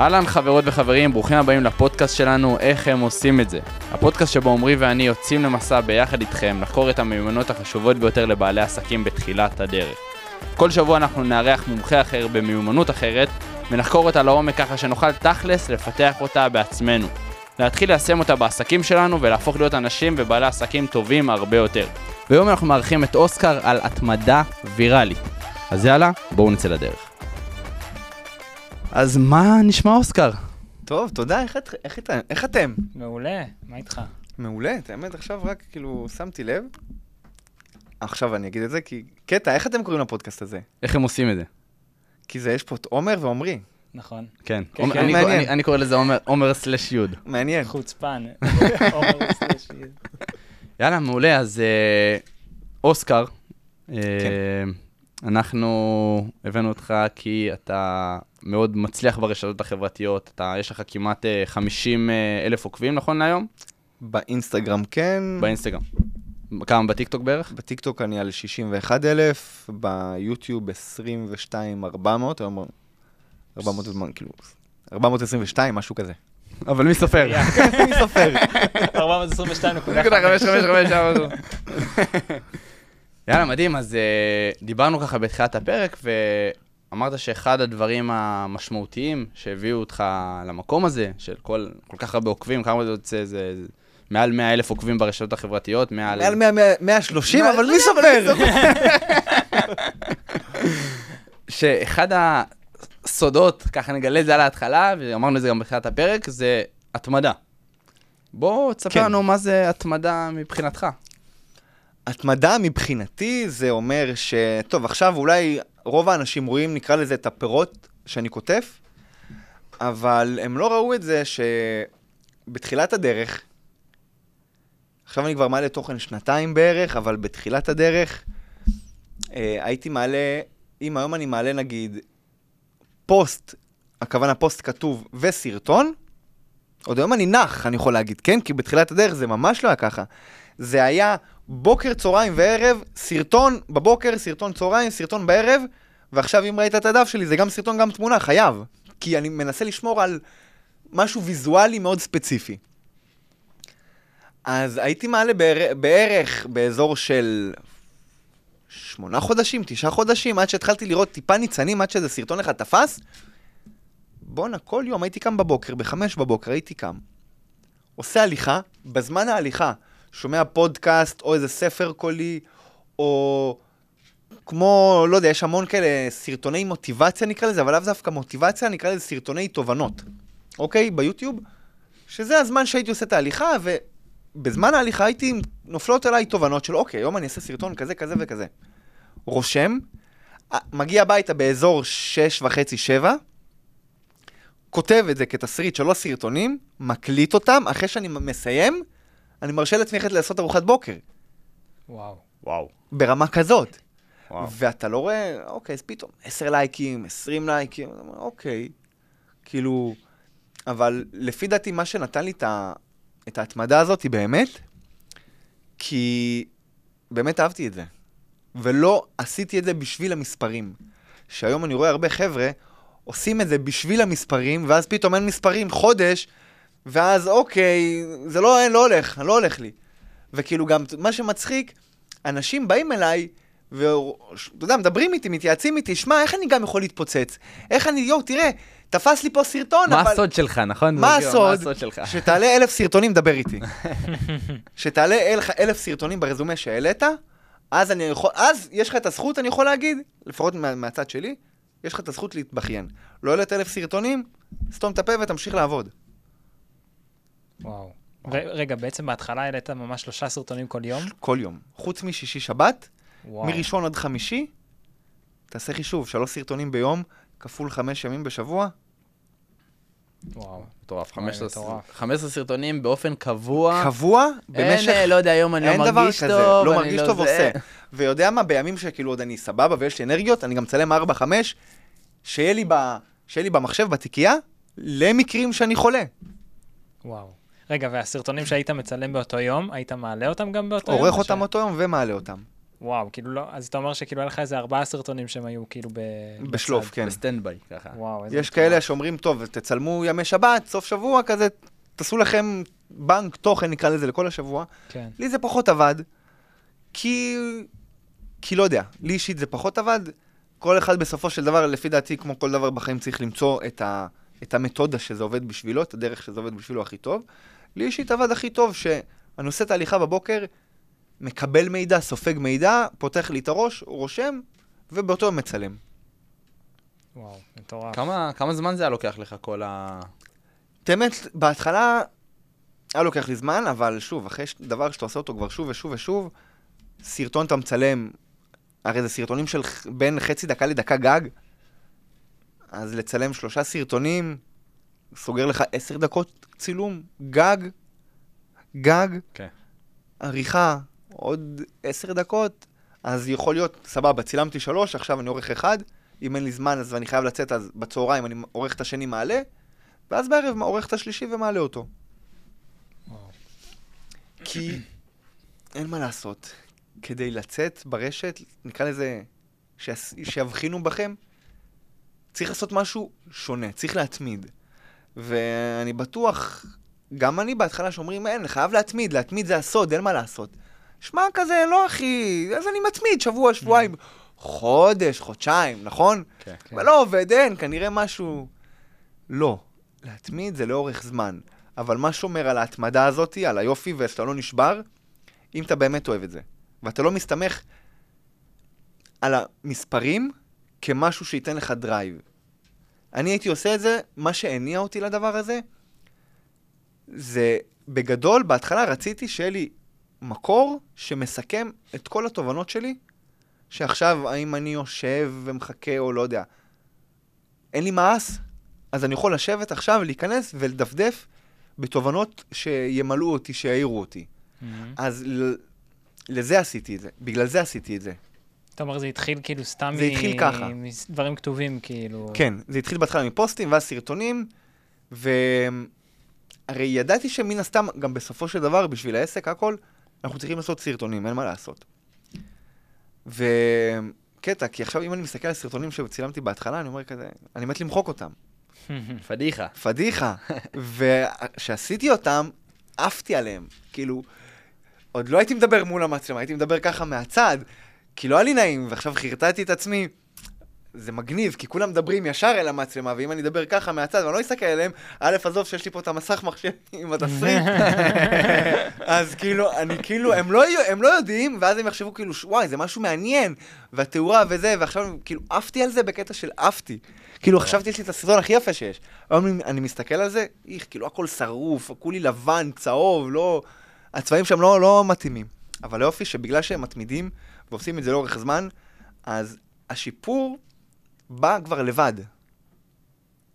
אהלן חברות וחברים, ברוכים הבאים לפודקאסט שלנו, איך הם עושים את זה. הפודקאסט שבו עמרי ואני יוצאים למסע ביחד איתכם לחקור את המיומנות החשובות ביותר לבעלי עסקים בתחילת הדרך. כל שבוע אנחנו נארח מומחה אחר במיומנות אחרת, ונחקור אותה לעומק ככה שנוכל תכלס לפתח אותה בעצמנו. להתחיל ליישם אותה בעסקים שלנו ולהפוך להיות אנשים ובעלי עסקים טובים הרבה יותר. והיום אנחנו מארחים את אוסקר על התמדה ויראלית. אז יאללה, בואו נצא לדרך. אז מה נשמע אוסקר? טוב, תודה, איך, את- איך, את- איך אתם? מעולה, מה איתך? מעולה, את האמת עכשיו רק כאילו שמתי לב. עכשיו אני אגיד את זה, כי קטע, איך אתם קוראים לפודקאסט הזה? איך הם עושים את זה? כי זה יש פה את עומר ועומרי. נכון. כן, כן, עומר- כן, אני-. אני- אני קורא לזה עומר- עומר סלש יוד. מעניין. חוצפן. עומר סלש יד. יאללה, מעולה, אז אה, אוסקר, אה, כן. אנחנו הבאנו אותך כי אתה מאוד מצליח ברשתות החברתיות, אתה, יש לך כמעט אה, 50 אה, אלף עוקבים נכון להיום? באינסטגרם כן, באינסטגרם. כמה בטיקטוק בערך? בטיקטוק אני על 61 אלף, ביוטיוב 22,400, היום 400 ומה, כאילו, 422, משהו כזה. אבל מי סופר? מי סופר? 422.5. יאללה, מדהים, אז אה, דיברנו ככה בתחילת הפרק, ואמרת שאחד הדברים המשמעותיים שהביאו אותך למקום הזה, של כל, כל כך הרבה עוקבים, כמה זה יוצא, זה, מעל 100 אלף עוקבים ברשתות החברתיות, מעל... מעל 100, 130, אבל מי סופר? שאחד הסודות, ככה נגלה את זה על ההתחלה, ואמרנו את זה גם בתחילת הפרק, זה התמדה. בוא תספר כן. לנו מה זה התמדה מבחינתך. התמדה מבחינתי זה אומר ש... טוב, עכשיו אולי רוב האנשים רואים, נקרא לזה, את הפירות שאני קוטף, אבל הם לא ראו את זה שבתחילת הדרך, עכשיו אני כבר מעלה תוכן שנתיים בערך, אבל בתחילת הדרך אה, הייתי מעלה, אם היום אני מעלה נגיד פוסט, הכוונה פוסט כתוב וסרטון, עוד היום אני נח, אני יכול להגיד, כן? כי בתחילת הדרך זה ממש לא היה ככה. זה היה בוקר, צהריים וערב, סרטון בבוקר, סרטון צהריים, סרטון בערב, ועכשיו אם ראית את הדף שלי, זה גם סרטון, גם תמונה, חייב. כי אני מנסה לשמור על משהו ויזואלי מאוד ספציפי. אז הייתי מעלה בער... בערך באזור של שמונה חודשים, תשעה חודשים, עד שהתחלתי לראות טיפה ניצנים, עד שזה סרטון אחד תפס. בואנה, כל יום הייתי קם בבוקר, בחמש בבוקר הייתי קם. עושה הליכה, בזמן ההליכה שומע פודקאסט או איזה ספר קולי, או כמו, לא יודע, יש המון כאלה סרטוני מוטיבציה נקרא לזה, אבל לאו דווקא מוטיבציה, נקרא לזה סרטוני תובנות, אוקיי? ביוטיוב, שזה הזמן שהייתי עושה את ההליכה, ובזמן ההליכה הייתי, נופלות אליי תובנות של אוקיי, היום אני אעשה סרטון כזה, כזה וכזה. רושם, מגיע הביתה באזור שש וחצי, שבע, כותב את זה כתסריט שלוש סרטונים, מקליט אותם, אחרי שאני מסיים, אני מרשה לעצמי ללכת לעשות ארוחת בוקר, וואו. וואו. ברמה כזאת. וואו. ואתה לא רואה, אוקיי, אז פתאום 10 לייקים, 20 לייקים, אוקיי, כאילו, אבל לפי דעתי מה שנתן לי את, ה, את ההתמדה הזאת היא באמת, כי באמת אהבתי את זה. ולא עשיתי את זה בשביל המספרים. שהיום אני רואה הרבה חבר'ה עושים את זה בשביל המספרים, ואז פתאום אין מספרים חודש, ואז אוקיי, זה לא, אין, לא הולך, לא הולך לי. וכאילו גם, מה שמצחיק, אנשים באים אליי, ואתה יודע, מדברים איתי, מתייעצים איתי, שמע, איך אני גם יכול להתפוצץ? איך אני, יואו, תראה, תפס לי פה סרטון, מה אבל... הסוד שלך, נכון? מה הסוד? שתעלה אלף סרטונים, דבר איתי. שתעלה אלף, אלף סרטונים ברזומה שהעלית, אז אני יכול, אז יש לך את הזכות, אני יכול להגיד, לפחות מה, מהצד שלי, יש לך את הזכות להתבכיין. לא העלית אלף סרטונים, סתום את הפה ותמשיך לעבוד. וואו. ר- רגע, בעצם בהתחלה העלית ממש שלושה סרטונים כל יום? כל יום. חוץ משישי שבת, וואו. מראשון עד חמישי, תעשה חישוב, שלוש סרטונים ביום, כפול חמש ימים בשבוע, וואו. מטורף, וואי, 15 מטורף. 15 סרטונים באופן קבוע. קבוע, אין, במשך... אה, לא יודע, היום אני אין לא דבר מרגיש כזה, טוב, לא אני מרגיש טוב, זה. עושה. ויודע מה, בימים שכאילו עוד אני סבבה ויש לי אנרגיות, אני גם מצלם 4-5, שיהיה לי, ב... שיהיה לי במחשב, בתיקייה, למקרים שאני חולה. וואו. רגע, והסרטונים שהיית מצלם באותו יום, היית מעלה אותם גם באותו יום? עורך או אותם ש- אותו יום ומעלה אותם. וואו, כאילו לא, אז אתה אומר שכאילו היה לך איזה ארבעה סרטונים שהם היו כאילו ב... בשלוף, בצד. כן. ב stand by, ככה. וואו, איזה... יש מטורף. כאלה שאומרים, טוב, תצלמו ימי שבת, סוף שבוע כזה, תעשו לכם בנק תוכן, נקרא לזה, לכל השבוע. כן. לי זה פחות עבד, כי... כי לא יודע, לי אישית זה פחות עבד. כל אחד בסופו של דבר, לפי דעתי, כמו כל דבר בחיים, צריך למצוא את, ה... את המתודה שזה עובד בשבילו, את הדרך שזה עובד בשבילו הכי טוב. לי אישית עבד הכי טוב, שאני עושה את ההליכה בבוקר, מקבל מידע, סופג מידע, פותח לי את הראש, רושם, ובאותו יום מצלם. וואו, מטורף. כמה, כמה זמן זה היה לוקח לך כל ה... את האמת, בהתחלה היה לוקח לי זמן, אבל שוב, אחרי ש- דבר שאתה עושה אותו כבר שוב ושוב ושוב, סרטון אתה מצלם, הרי זה סרטונים של בין חצי דקה לדקה גג, אז לצלם שלושה סרטונים, סוגר לך עשר דקות צילום, גג, גג, כן. עריכה, עוד עשר דקות, אז יכול להיות, סבבה, צילמתי שלוש, עכשיו אני עורך אחד, אם אין לי זמן אז אני חייב לצאת, אז בצהריים אני עורך את השני מעלה, ואז בערב עורך את השלישי ומעלה אותו. וואו. כי אין מה לעשות. כדי לצאת ברשת, נקרא לזה, שיבחינו בכם, צריך לעשות משהו שונה, צריך להתמיד. ואני בטוח, גם אני בהתחלה שאומרים, אין, חייב להתמיד, להתמיד זה הסוד, אין מה לעשות. שמע כזה, לא אחי, אז אני מתמיד, שבוע, שבועיים, חודש, חודשיים, נכון? כן. כן. אבל לא עובד, אין, כנראה משהו... לא. להתמיד זה לאורך זמן. אבל מה שומר על ההתמדה הזאת, על היופי ושאתה לא נשבר, אם אתה באמת אוהב את זה. ואתה לא מסתמך על המספרים כמשהו שייתן לך drive. אני הייתי עושה את זה, מה שהניע אותי לדבר הזה, זה בגדול, בהתחלה רציתי שיהיה לי מקור שמסכם את כל התובנות שלי, שעכשיו, האם אני יושב ומחכה או לא יודע, אין לי מעש, אז אני יכול לשבת עכשיו, להיכנס ולדפדף בתובנות שימלאו אותי, שיעירו אותי. מהמם. אז ל- לזה עשיתי את זה, בגלל זה עשיתי את זה. אתה אומר, זה התחיל כאילו סתם זה התחיל ככה. מדברים כתובים, כאילו... כן, זה התחיל בהתחלה מפוסטים ואז סרטונים, והרי ידעתי שמן הסתם, גם בסופו של דבר, בשביל העסק, הכל, אנחנו צריכים לעשות סרטונים, אין מה לעשות. וקטע, כי עכשיו אם אני מסתכל על סרטונים שצילמתי בהתחלה, אני אומר כזה, אני מת למחוק אותם. פדיחה. פדיחה. וכשעשיתי אותם, עפתי עליהם. כאילו, עוד לא הייתי מדבר מול המצלמה, הייתי מדבר ככה מהצד, כי לא היה לי נעים, ועכשיו חרטטתי את עצמי. זה מגניב, כי כולם מדברים ישר אל המצלמה, ואם אני אדבר ככה מהצד ואני לא אסתכל עליהם, א', עזוב שיש לי פה את המסך מחשב עם התסריט, אז כאילו, אני כאילו, הם לא, הם לא יודעים, ואז הם יחשבו כאילו, וואי, זה משהו מעניין, והתאורה וזה, ועכשיו כאילו עפתי על זה בקטע של עפתי. כאילו, חשבתי, יש לי את הסרטון הכי יפה שיש. אבל אני- אני מסתכל על זה, איך, כאילו, הכל שרוף, כולי לבן, צהוב, לא... הצבעים שם לא, לא מתאימים. אבל היופי שבגלל שהם מתמידים ועושים את זה לאורך זמן, אז השיפור בא כבר לבד.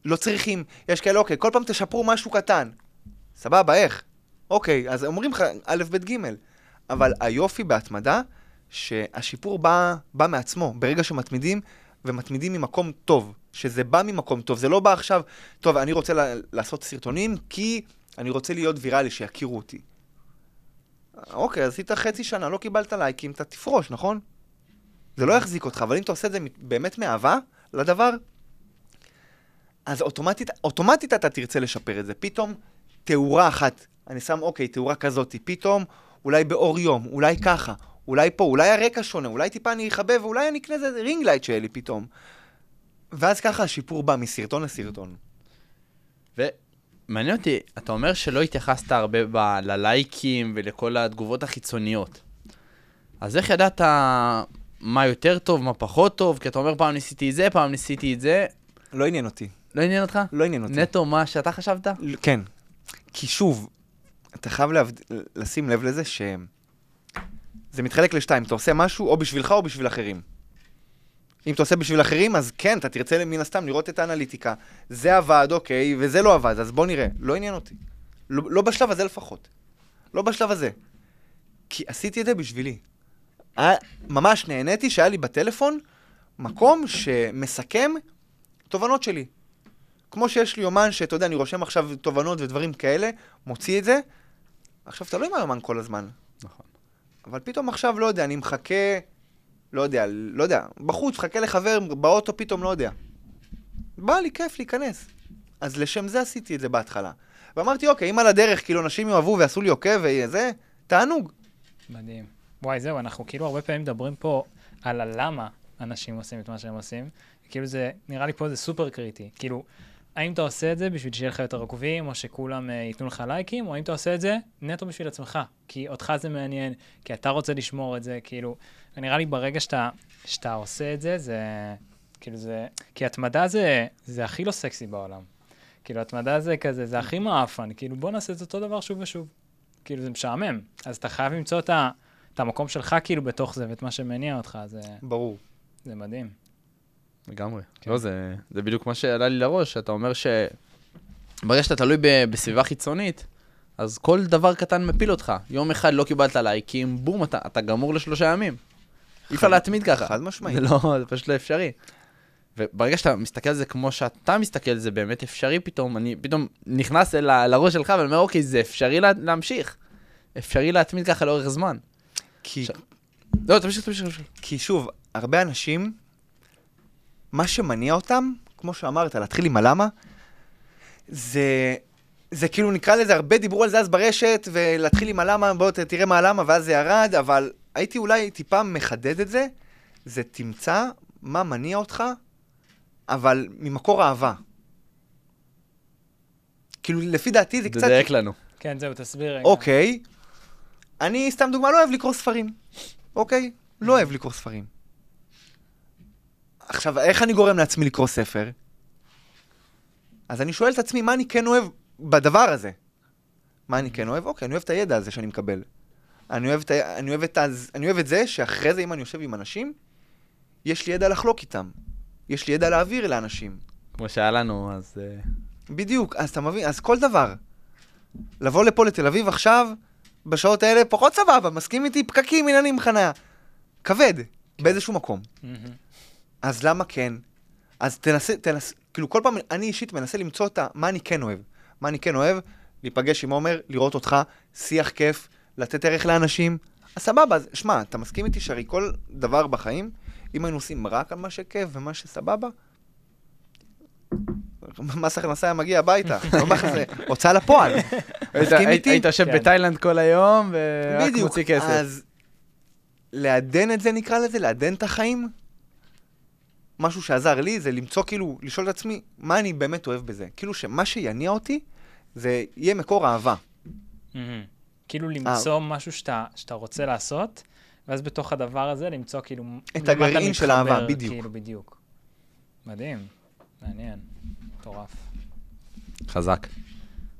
לא צריכים, יש כאלה, אוקיי, כל פעם תשפרו משהו קטן. סבבה, איך? אוקיי, אז אומרים לך א', ב', ג', אבל היופי בהתמדה, שהשיפור בא, בא מעצמו, ברגע שמתמידים, ומתמידים ממקום טוב, שזה בא ממקום טוב, זה לא בא עכשיו, טוב, אני רוצה לעשות סרטונים כי אני רוצה להיות ויראלי, שיכירו אותי. אוקיי, עשית חצי שנה, לא קיבלת לייקים, אתה תפרוש, נכון? זה לא יחזיק אותך, אבל אם אתה עושה את זה באמת מאהבה לדבר, אז אוטומטית, אוטומטית אתה תרצה לשפר את זה. פתאום תאורה אחת, אני שם, אוקיי, תאורה כזאת, פתאום אולי באור יום, אולי ככה, אולי פה, אולי הרקע שונה, אולי טיפה אני אכבה ואולי אני אקנה איזה ring light שיהיה לי פתאום. ואז ככה השיפור בא מסרטון לסרטון. ומעניין אותי, אתה אומר שלא התייחסת הרבה ב... ללייקים ולכל התגובות החיצוניות. אז איך ידעת מה יותר טוב, מה פחות טוב? כי אתה אומר פעם ניסיתי את זה, פעם ניסיתי את זה. לא עניין אותי. לא עניין אותך? לא עניין אותי. נטו מה שאתה חשבת? ל- כן. כי שוב, אתה חייב להבד... לשים לב לזה ש... זה מתחלק לשתיים, אתה עושה משהו או בשבילך או בשביל אחרים. אם אתה עושה בשביל אחרים, אז כן, אתה תרצה מן הסתם לראות את האנליטיקה. זה עבד, אוקיי, וזה לא עבד, אז בוא נראה. לא עניין אותי. לא, לא בשלב הזה לפחות. לא בשלב הזה. כי עשיתי את זה בשבילי. ממש נהניתי שהיה לי בטלפון מקום שמסכם תובנות שלי. כמו שיש לי יומן שאתה יודע, אני רושם עכשיו תובנות ודברים כאלה, מוציא את זה. עכשיו, אתה לא עם היומן כל הזמן. נכון. אבל פתאום עכשיו, לא יודע, אני מחכה לא יודע, לא יודע, בחוץ, חכה לחבר, באוטו פתאום, לא יודע. בא לי כיף להיכנס. אז לשם זה עשיתי את זה בהתחלה. ואמרתי, אוקיי, אם על הדרך, כאילו, אנשים יאהבו ועשו לי עוקב וזה, תענוג. מדהים. וואי, זהו, אנחנו כאילו הרבה פעמים מדברים פה על הלמה אנשים עושים את מה שהם עושים. כאילו זה, נראה לי פה זה סופר קריטי. כאילו, האם אתה עושה את זה בשביל שיהיה לך יותר עוקבים, או שכולם uh, ייתנו לך לייקים, או האם אתה עושה את זה נטו בשביל עצמך, כי אותך זה מעניין, כי אתה רוצה לשמור את זה, כאילו, נראה לי ברגע שאתה, שאתה עושה את זה, זה, כאילו זה, כי התמדה זה, זה הכי לא סקסי בעולם. כאילו, התמדה זה כזה, זה הכי מעפן, כאילו, בוא נעשה את אותו דבר שוב ושוב. כאילו, זה משעמם. אז אתה חייב למצוא את, ה, את המקום שלך, כאילו, בתוך זה, ואת מה שמניע אותך, זה, ברור. זה מדהים. לגמרי. כן. לא, זה, זה בדיוק מה שעלה לי לראש, אתה אומר ש... ברגע שאתה תלוי ב, בסביבה חיצונית, אז כל דבר קטן מפיל אותך. יום אחד לא קיבלת לייקים, בום, אתה, אתה גמור לשלושה ימים. אי אפשר להתמיד ככה. חד משמעית. זה לא, זה פשוט לא אפשרי. וברגע שאתה מסתכל על זה כמו שאתה מסתכל על זה באמת אפשרי פתאום, אני פתאום נכנס אל, לראש שלך ואני אומר, אוקיי, זה אפשרי לה, להמשיך. אפשרי להתמיד ככה לאורך זמן. כי, לא, תמשיך, תמשיך, תמשיך. כי שוב, הרבה אנשים, מה שמניע אותם, כמו שאמרת, להתחיל עם הלמה, זה, זה כאילו נקרא לזה, הרבה דיברו על זה אז ברשת, ולהתחיל עם הלמה, בוא תראה מה הלמה, ואז זה ירד, אבל הייתי אולי טיפה מחדד את זה, זה תמצא מה מניע אותך, אבל ממקור אהבה. כאילו, לפי דעתי זה קצת... תדייק לנו. כן, זהו, תסביר רגע. אוקיי, אני סתם דוגמה, לא אוהב לקרוא ספרים. אוקיי? לא אוהב לקרוא ספרים. עכשיו, איך אני גורם לעצמי לקרוא ספר? אז אני שואל את עצמי, מה אני כן אוהב בדבר הזה? מה אני כן אוהב? אוקיי, אני אוהב את הידע הזה שאני מקבל. אני אוהב את, אני אוהב את, אני אוהב את זה שאחרי זה, אם אני יושב עם אנשים, יש לי ידע לחלוק איתם. יש לי ידע להעביר לאנשים. כמו שהיה לנו, אז... אה, בדיוק, אז אתה מבין, אז כל דבר. לבוא לפה לתל אביב עכשיו, בשעות האלה, פחות סבבה, מסכים איתי, פקקים, עניינים, חניה. כבד, באיזשהו מקום. מהמם. אז למה כן? אז תנסה, תנסה, כאילו כל פעם, אני אישית מנסה למצוא את ה... מה אני כן אוהב. מה אני כן אוהב? להיפגש עם עומר, לראות אותך, שיח כיף, לתת ערך לאנשים. אז סבבה, שמע, אתה מסכים איתי שהרי כל דבר בחיים, אם היינו עושים רק על מה שכיף ומה שסבבה, מס הכנסה היה מגיע הביתה, לא הכנסה, הוצאה לפועל. היית- מסכים איתי? היית יושב כן. בתאילנד כל היום, ורק מוציא כסף. אז לעדן את זה נקרא לזה, לעדן את החיים. משהו שעזר לי זה למצוא כאילו, לשאול את עצמי, מה אני באמת אוהב בזה. כאילו שמה שיניע אותי, זה יהיה מקור אהבה. כאילו אה. למצוא משהו שאתה, שאתה רוצה לעשות, ואז בתוך הדבר הזה למצוא כאילו... את הגרעין של אהבה, בדיוק. כאילו, בדיוק. מדהים, מעניין, מטורף. חזק.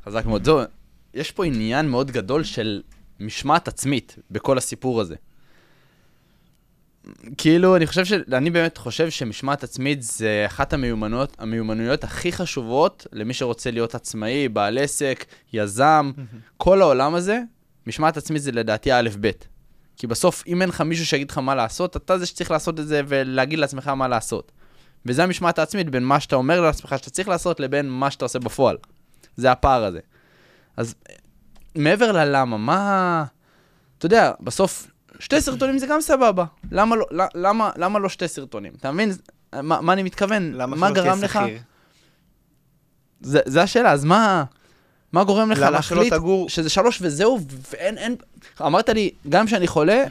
חזק מאוד. זו, יש פה עניין מאוד גדול של משמעת עצמית בכל הסיפור הזה. כאילו, אני חושב ש... אני באמת חושב שמשמעת עצמית זה אחת המיומנויות, המיומנויות הכי חשובות למי שרוצה להיות עצמאי, בעל עסק, יזם, כל העולם הזה, משמעת עצמית זה לדעתי א'-ב'. כי בסוף, אם אין לך מישהו שיגיד לך מה לעשות, אתה זה שצריך לעשות את זה ולהגיד לעצמך מה לעשות. וזה המשמעת העצמית בין מה שאתה אומר לעצמך שאתה צריך לעשות לבין מה שאתה עושה בפועל. זה הפער הזה. אז מעבר ללמה, מה... אתה יודע, בסוף, שתי סרטונים זה גם סבבה. למה לא, למה, למה לא שתי סרטונים? אתה מבין? מה, מה אני מתכוון? למה מה שלא תהיה גרם לך? שכיר? זה, זה השאלה, אז מה... מה גורם לך להחליט תגור- שזה שלוש וזהו, ואין, אין... אמרת לי, גם כשאני חולה,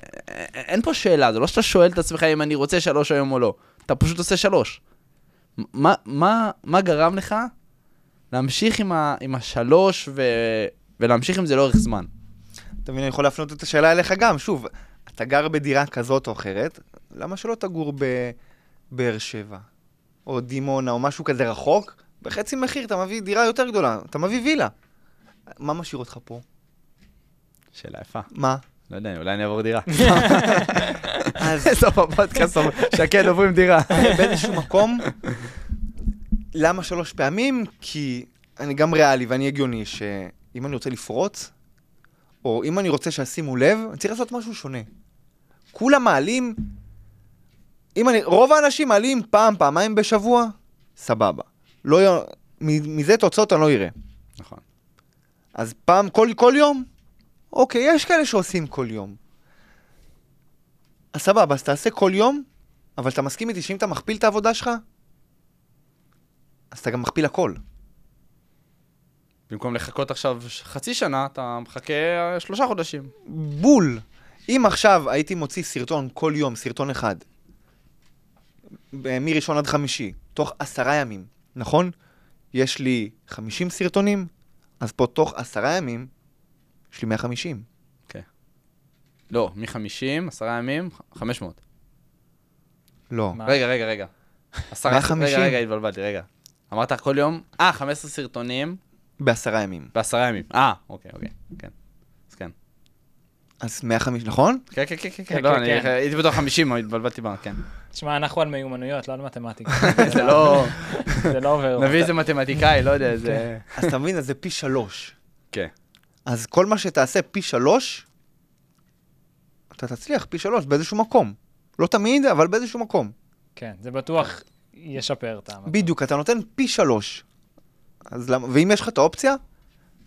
אין פה שאלה, זה לא שאתה שואל את עצמך אם אני רוצה שלוש היום או לא. אתה פשוט עושה שלוש. מה, מה, מה גרם לך להמשיך עם, ה, עם השלוש ו, ולהמשיך עם זה לאורך זמן? אתה מבין, אני יכול להפנות את השאלה אליך גם. שוב, אתה גר בדירה כזאת או אחרת, למה שלא תגור בבאר שבע? או דימונה, או משהו כזה רחוק? בחצי מחיר אתה מביא דירה יותר גדולה, אתה מביא וילה. מה משאיר אותך פה? שאלה יפה. מה? לא יודע, אולי אני אעבור דירה. אז סוף הפודקאסט, שקד עוברים דירה. באיזשהו מקום, למה שלוש פעמים? כי אני גם ריאלי ואני הגיוני, שאם אני רוצה לפרוץ, או אם אני רוצה שישימו לב, אני צריך לעשות משהו שונה. כולם מעלים, אם אני, רוב האנשים מעלים פעם, פעמיים בשבוע, סבבה. לא, מזה תוצאות אני לא אראה. נכון. אז פעם, כל, כל יום? אוקיי, יש כאלה שעושים כל יום. אז סבבה, אז תעשה כל יום, אבל אתה מסכים איתי שאם אתה מכפיל את העבודה שלך, אז אתה גם מכפיל הכל. במקום לחכות עכשיו חצי שנה, אתה מחכה אה, שלושה חודשים. בול. אם עכשיו הייתי מוציא סרטון כל יום, סרטון אחד, מראשון עד חמישי, תוך עשרה ימים, נכון? יש לי 50 סרטונים, אז פה תוך עשרה ימים, יש לי 150. לא, מ-50, עשרה ימים, 500. לא. מה? רגע, רגע, רגע. עשרה, 150. רגע, רגע, התבלבלתי, רגע. אמרת כל יום, אה, 15 סרטונים בעשרה ימים. בעשרה ימים. אה, אוקיי, אוקיי, כן. אז כן. אז 150, נכון? כן, כן, כן, כן, כן, כן, לא, כן, אני כן. הייתי בטוח 50, אבל התבלבלתי בה, כן. תשמע, אנחנו על מיומנויות, לא על מתמטיקה. זה לא... זה לא עובר. נביא איזה מתמטיקאי, לא יודע, איזה... אז אתה מבין, אז זה פי שלוש. כן. אז כל מה שתעשה פי שלוש, אתה תצליח פי שלוש באיזשהו מקום. לא תמיד, אבל באיזשהו מקום. כן, זה בטוח ישפר את המצב. בדיוק, אתה נותן פי שלוש. אז למה, ואם יש לך את האופציה,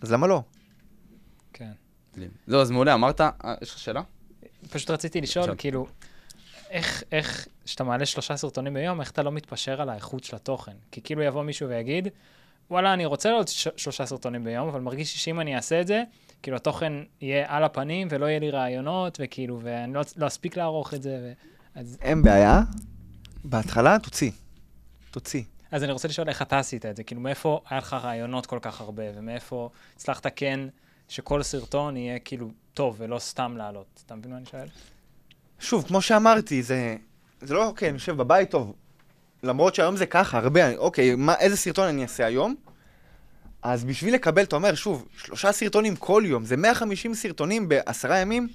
אז למה לא? כן. זהו, אז מעולה, אמרת, אה, יש לך שאלה? פשוט רציתי לשאול. כאילו, איך, איך, כשאתה מעלה שלושה סרטונים ביום, איך אתה לא מתפשר על האיכות של התוכן? כי כאילו יבוא מישהו ויגיד, וואלה, אני רוצה לעלות שלושה סרטונים ביום, אבל מרגיש לי שאם אני אעשה את זה, כאילו התוכן יהיה על הפנים ולא יהיה לי רעיונות, וכאילו, ואני לא, לא אספיק לערוך את זה. ו... אז, אין בעיה. בהתחלה, תוציא. תוציא. אז אני רוצה לשאול איך אתה עשית את זה, כאילו, מאיפה היה לך רעיונות כל כך הרבה, ומאיפה הצלחת כן שכל סרטון יהיה כאילו טוב ולא סתם לעלות. אתה מבין מה אני שואל? שוב, כמו שאמרתי, זה, זה לא, אוקיי, אני יושב בבית טוב. למרות שהיום זה ככה, הרבה, אוקיי, מה, איזה סרטון אני אעשה היום? אז בשביל לקבל, אתה אומר, שוב, שלושה סרטונים כל יום, זה 150 סרטונים בעשרה ימים,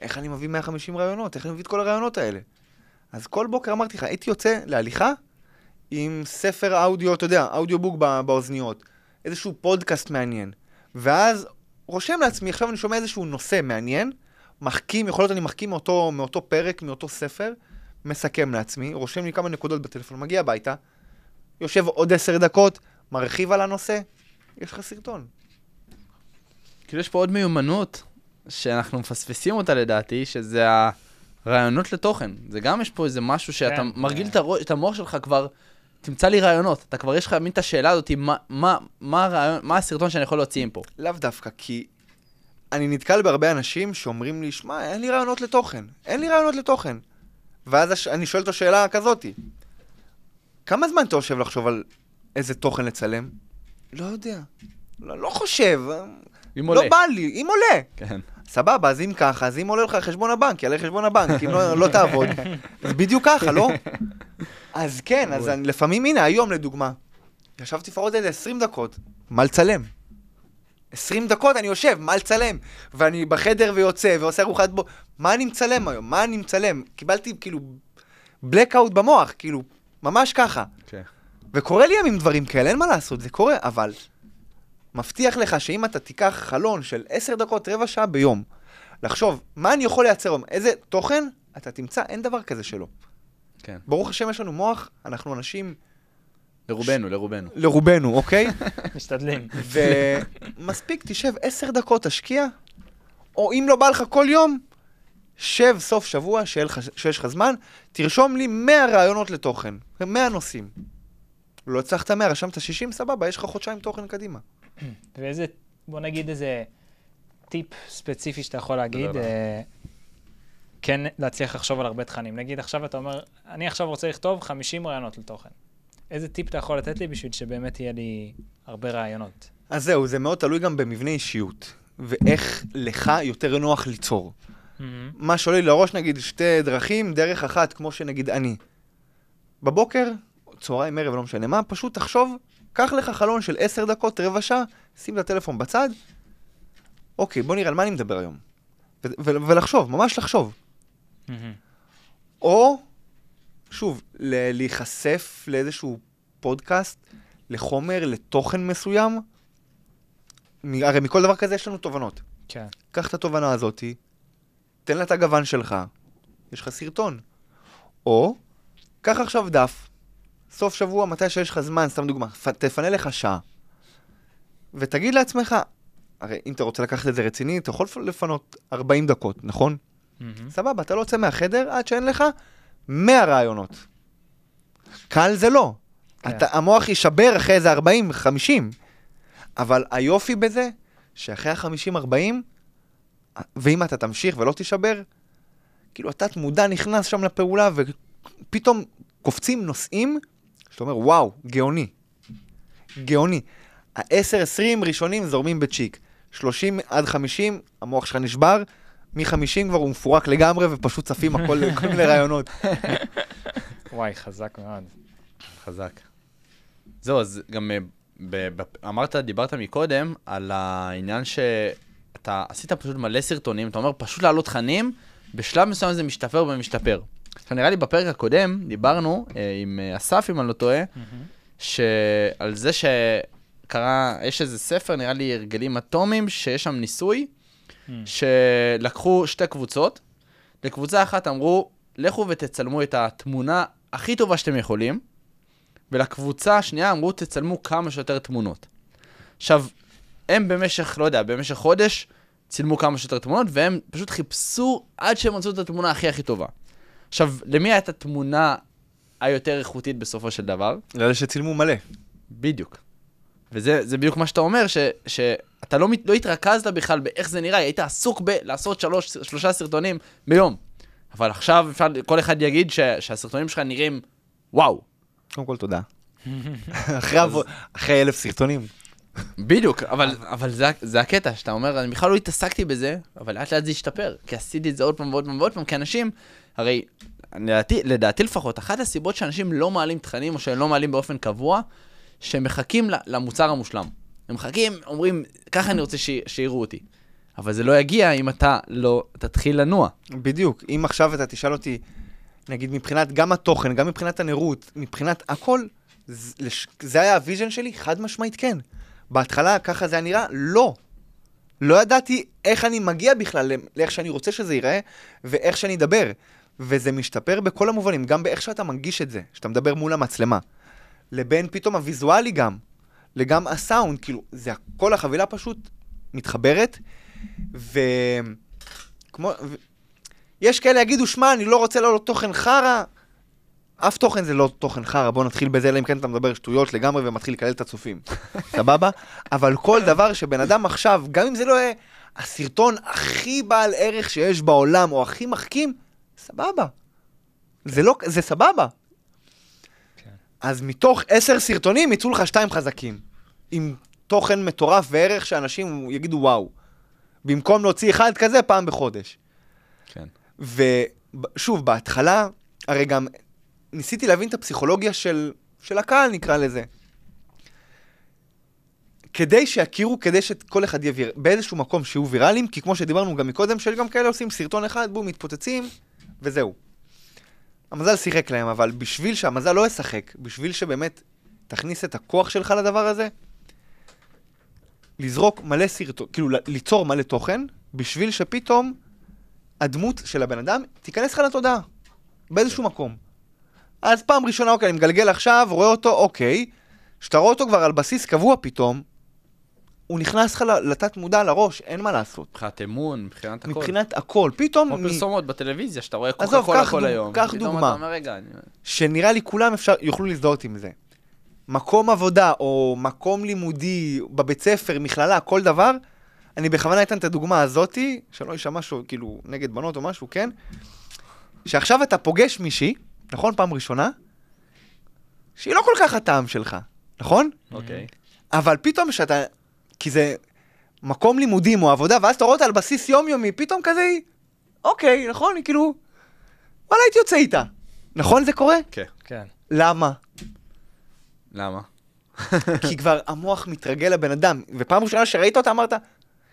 איך אני מביא 150 רעיונות? איך אני מביא את כל הרעיונות האלה? אז כל בוקר אמרתי לך, הייתי יוצא להליכה עם ספר אודיו, אתה יודע, אודיובוק בא- באוזניות, איזשהו פודקאסט מעניין, ואז רושם לעצמי, עכשיו אני שומע איזשהו נושא מעניין, מחכים, יכול להיות אני מחכים מאותו, מאותו פרק, מאותו ספר, מסכם לעצמי, רושם לי כמה נקודות בטלפון, מגיע הביתה, יושב עוד עשר דקות, מרחיב על הנושא, יש לך סרטון. כאילו יש פה עוד מיומנות שאנחנו מפספסים אותה לדעתי, שזה הרעיונות לתוכן. זה גם יש פה איזה משהו שאתה כן, מרגיל הראש- את המוח שלך כבר, תמצא לי רעיונות. אתה כבר יש לך מין את השאלה הזאת, מה- מה- מה הרעיון- מה הסרטון שאני יכול להוציא מפה? לאו דווקא, כי אני נתקל בהרבה אנשים שאומרים לי, שמע, אין לי רעיונות לתוכן. אין לי רעיונות לתוכן. ואז הש... אני שואל אותו שאלה כזאתי, כמה זמן אתה יושב לחשוב על איזה תוכן לצלם? לא יודע. לא, לא חושב. אם לא עולה. בא לי, אם עולה. כן. סבבה, אז אם ככה, אז אם עולה לך חשבון הבנק, יעלה חשבון הבנק, אם לא, לא תעבוד. אז בדיוק ככה, לא? אז כן, אז אני, לפעמים, הנה, היום לדוגמה, ישבתי לפחות איזה 20 דקות, מה לצלם? 20 דקות אני יושב, מה לצלם? ואני בחדר ויוצא, ועושה ארוחת בו, מה אני מצלם היום? מה אני מצלם? קיבלתי כאילו blackout במוח, כאילו, ממש ככה. כן. וקורה לי ימים דברים כאלה, אין מה לעשות, זה קורה, אבל מבטיח לך שאם אתה תיקח חלון של 10 דקות, רבע שעה ביום, לחשוב, מה אני יכול לייצר היום, איזה תוכן, אתה תמצא, אין דבר כזה שלא. כן. ברוך השם, יש לנו מוח, אנחנו אנשים, לרובנו, לרובנו. לרובנו, אוקיי? משתדלים. ומספיק, תשב 10 דקות, תשקיע, או אם לא בא לך כל יום, שב סוף שבוע, שיש לך זמן, תרשום לי 100 רעיונות לתוכן, 100 נושאים. לא הצלחת 100, רשמת 60, סבבה, יש לך חודשיים תוכן קדימה. ואיזה, בוא נגיד איזה טיפ ספציפי שאתה יכול להגיד. אה, כן להצליח לחשוב על הרבה תכנים. נגיד עכשיו אתה אומר, אני עכשיו רוצה לכתוב 50 רעיונות לתוכן. איזה טיפ אתה יכול לתת לי בשביל שבאמת יהיה לי הרבה רעיונות? אז זהו, זה מאוד תלוי גם במבנה אישיות, ואיך לך יותר נוח ליצור. מה שעולה לי לראש, נגיד, שתי דרכים, דרך אחת, כמו שנגיד אני. בבוקר, צהריים, ערב, לא משנה מה, פשוט תחשוב, קח לך חלון של עשר דקות, רבע שעה, שים את הטלפון בצד, אוקיי, בוא נראה על מה אני מדבר היום. ו- ו- ולחשוב, ממש לחשוב. או, שוב, ל- להיחשף לאיזשהו פודקאסט, לחומר, לתוכן מסוים. מ- הרי מכל דבר כזה יש לנו תובנות. כן. קח את התובנה הזאתי, תן לה את הגוון שלך, יש לך סרטון. או, קח עכשיו דף, סוף שבוע, מתי שיש לך זמן, סתם דוגמה, תפנה לך שעה, ותגיד לעצמך, הרי אם אתה רוצה לקחת את זה רציני, אתה יכול לפנות 40 דקות, נכון? מהמם. סבבה, אתה לא יוצא מהחדר עד שאין לך 100 רעיונות. קל זה לא. כן. אתה, המוח יישבר אחרי איזה 40, 50. אבל היופי בזה, שאחרי ה-50-40, ואם אתה תמשיך ולא תישבר, כאילו התת מודע נכנס שם לפעולה, ופתאום קופצים נושאים, שאתה אומר, וואו, גאוני. גאוני. ה-10-20 ראשונים זורמים בצ'יק. 30 עד 50, המוח שלך נשבר, מ-50 כבר הוא מפורק לגמרי, ופשוט צפים הכל, כל מיני רעיונות. וואי, חזק מאוד. חזק. זהו, אז גם אה, אמרת, דיברת מקודם על העניין שאתה עשית פשוט מלא סרטונים, אתה אומר פשוט להעלות תכנים, בשלב מסוים זה משתפר ומשתפר. עכשיו נראה לי בפרק הקודם דיברנו אה, עם אה, אסף, אם אני לא טועה. שעל זה שקרה, יש איזה ספר, נראה לי הרגלים אטומיים, שיש שם ניסוי, מהמם. שלקחו שתי קבוצות, לקבוצה אחת אמרו, לכו ותצלמו את התמונה הכי טובה שאתם יכולים, ולקבוצה השנייה אמרו, תצלמו כמה שיותר תמונות. עכשיו, הם במשך, לא יודע, במשך חודש, צילמו כמה שיותר תמונות, והם פשוט חיפשו עד שהם מצאו את התמונה הכי הכי טובה. עכשיו, למי הייתה התמונה היותר איכותית בסופו של דבר? לאלה שצילמו מלא. בדיוק. וזה זה בדיוק מה שאתה אומר, ש, שאתה לא, מת- לא התרכזת בכלל באיך זה נראה, היית עסוק בלעשות שלוש, שלושה סרטונים ביום. אבל עכשיו אפשר, כל אחד יגיד ש, שהסרטונים שלך נראים וואו. קודם כל תודה. אחרי עבו- אחרי אלף סרטונים. בדיוק, אבל, אבל זה, זה הקטע, שאתה אומר, אני בכלל לא התעסקתי בזה, אבל לאט לאט זה השתפר. כי עשיתי את זה עוד פעם ועוד פעם ועוד פעם, כי אנשים, הרי, לדעתי, לדעתי לפחות, אחת הסיבות שאנשים לא מעלים תכנים, או שהם לא מעלים באופן קבוע, שהם מחכים ל- למוצר המושלם. הם מחכים, אומרים, ככה אני רוצה ש- שיראו אותי. אבל זה לא יגיע אם אתה לא תתחיל לנוע. בדיוק. אם עכשיו אתה תשאל אותי, נגיד מבחינת גם התוכן, גם מבחינת הנראות, מבחינת הכל, זה, היה ה vision שלי? חד משמעית כן. בהתחלה ככה זה היה נראה? לא. לא ידעתי איך אני מגיע בכלל לאיך שאני רוצה שזה ייראה, ואיך שאני אדבר. וזה משתפר בכל המובנים, גם באיך שאתה מנגיש את זה, שאתה מדבר מול המצלמה. לבין פתאום הוויזואלי גם, לגם הסאונד, כאילו, זה כל החבילה פשוט מתחברת, וכמו... ו... יש כאלה יגידו, שמע, אני לא רוצה לעלות תוכן חרא. אף תוכן זה לא תוכן חרא, בוא נתחיל בזה, אלא אם כן אתה מדבר שטויות לגמרי ומתחיל לקלל את הצופים. סבבה? אבל כל דבר שבן אדם עכשיו, גם אם זה לא יהיה הסרטון הכי בעל ערך שיש בעולם, או הכי מחכים, סבבה. זה לא, זה סבבה. אז מתוך עשר סרטונים יצאו לך שתיים חזקים. עם תוכן מטורף וערך שאנשים יגידו וואו. במקום להוציא אחד כזה פעם בחודש. כן. ושוב, בהתחלה, הרי גם ניסיתי להבין את הפסיכולוגיה של, של הקהל, נקרא לזה. כדי שיכירו, כדי שכל אחד יהיה ויר... באיזשהו מקום שיהיו ויראליים, כי כמו שדיברנו גם מקודם, שיש גם כאלה עושים סרטון אחד, בום, מתפוצצים, וזהו. המזל שיחק להם, אבל בשביל שהמזל לא ישחק, בשביל שבאמת תכניס את הכוח שלך לדבר הזה, לזרוק מלא סרטון, כאילו ליצור מלא תוכן, בשביל שפתאום הדמות של הבן אדם תיכנס לך לתודעה, באיזשהו מקום. אז פעם ראשונה, אוקיי, אני מגלגל עכשיו, רואה אותו, אוקיי, כשאתה רואה אותו כבר על בסיס קבוע פתאום, הוא נכנס לך לתת מודע לראש, אין מה לעשות. מבחינת אמון, מבחינת הכל. מבחינת הכל, פתאום, כמו מ- פרסומות בטלוויזיה, שאתה רואה עזוב, קוקה קולה קח כל היום. קח פתאום דוגמה. אתה אומר, רגע, אני... שנראה לי כולם אפשר, יוכלו להזדהות עם זה. מקום עבודה או מקום לימודי, בבית ספר, מכללה, כל דבר, אני בכוונה אתן את הדוגמה הזאתי, שלא יישמע משהו כאילו נגד בנות או משהו, כן? שעכשיו אתה פוגש מישהי, נכון? פעם ראשונה, שהיא לא כל כך הטעם שלך, נכון? אוקיי. אבל פתאום שאתה, כי זה מקום לימודים או עבודה, ואז אתה רואה אותה על בסיס יומיומי, פתאום כזה היא, אוקיי, נכון? היא כאילו, וואלה, הייתי יוצא איתה. נכון זה קורה? כן. כן. למה? למה? כי כבר המוח מתרגל לבן אדם, ופעם ראשונה שראית אותה אמרת,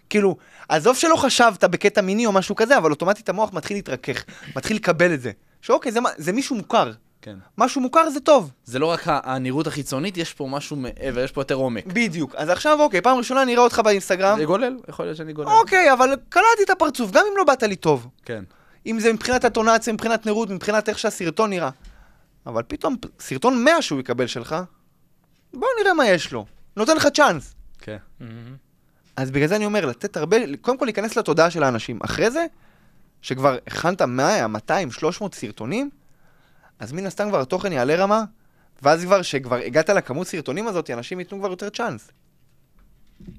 כאילו, עזוב שלא חשבת בקטע מיני או משהו כזה, אבל אוטומטית המוח מתחיל להתרכך, מתחיל לקבל את זה. שאוקיי, זה, זה מישהו מוכר. כן. משהו מוכר זה טוב. זה לא רק הנראות החיצונית, יש פה משהו מעבר, יש פה יותר עומק. בדיוק. אז עכשיו, אוקיי, פעם ראשונה אני אראה אותך באינסטגרם. זה גולל? יכול להיות שאני גולל. אוקיי, אבל קלטתי את הפרצוף, גם אם לא באת לי טוב. כן. אם זה מבחינת הטונציה, מבחינת נראות, מבחינת איך שהסרטון נראה. אבל פתאום, סרטון 100 שהוא יקבל שלך, בוא נראה מה יש לו. נותן לך צ'אנס. כן. מהמם. אז בגלל זה אני אומר, לתת הרבה, קודם כל להיכנס לתודעה של האנשים. אחרי זה, שכבר הכנת 100, 200, 300 סרטונים, אז מן הסתם כבר התוכן יעלה רמה, ואז כבר, שכבר הגעת לכמות סרטונים הזאת, אנשים ייתנו כבר יותר צ'אנס.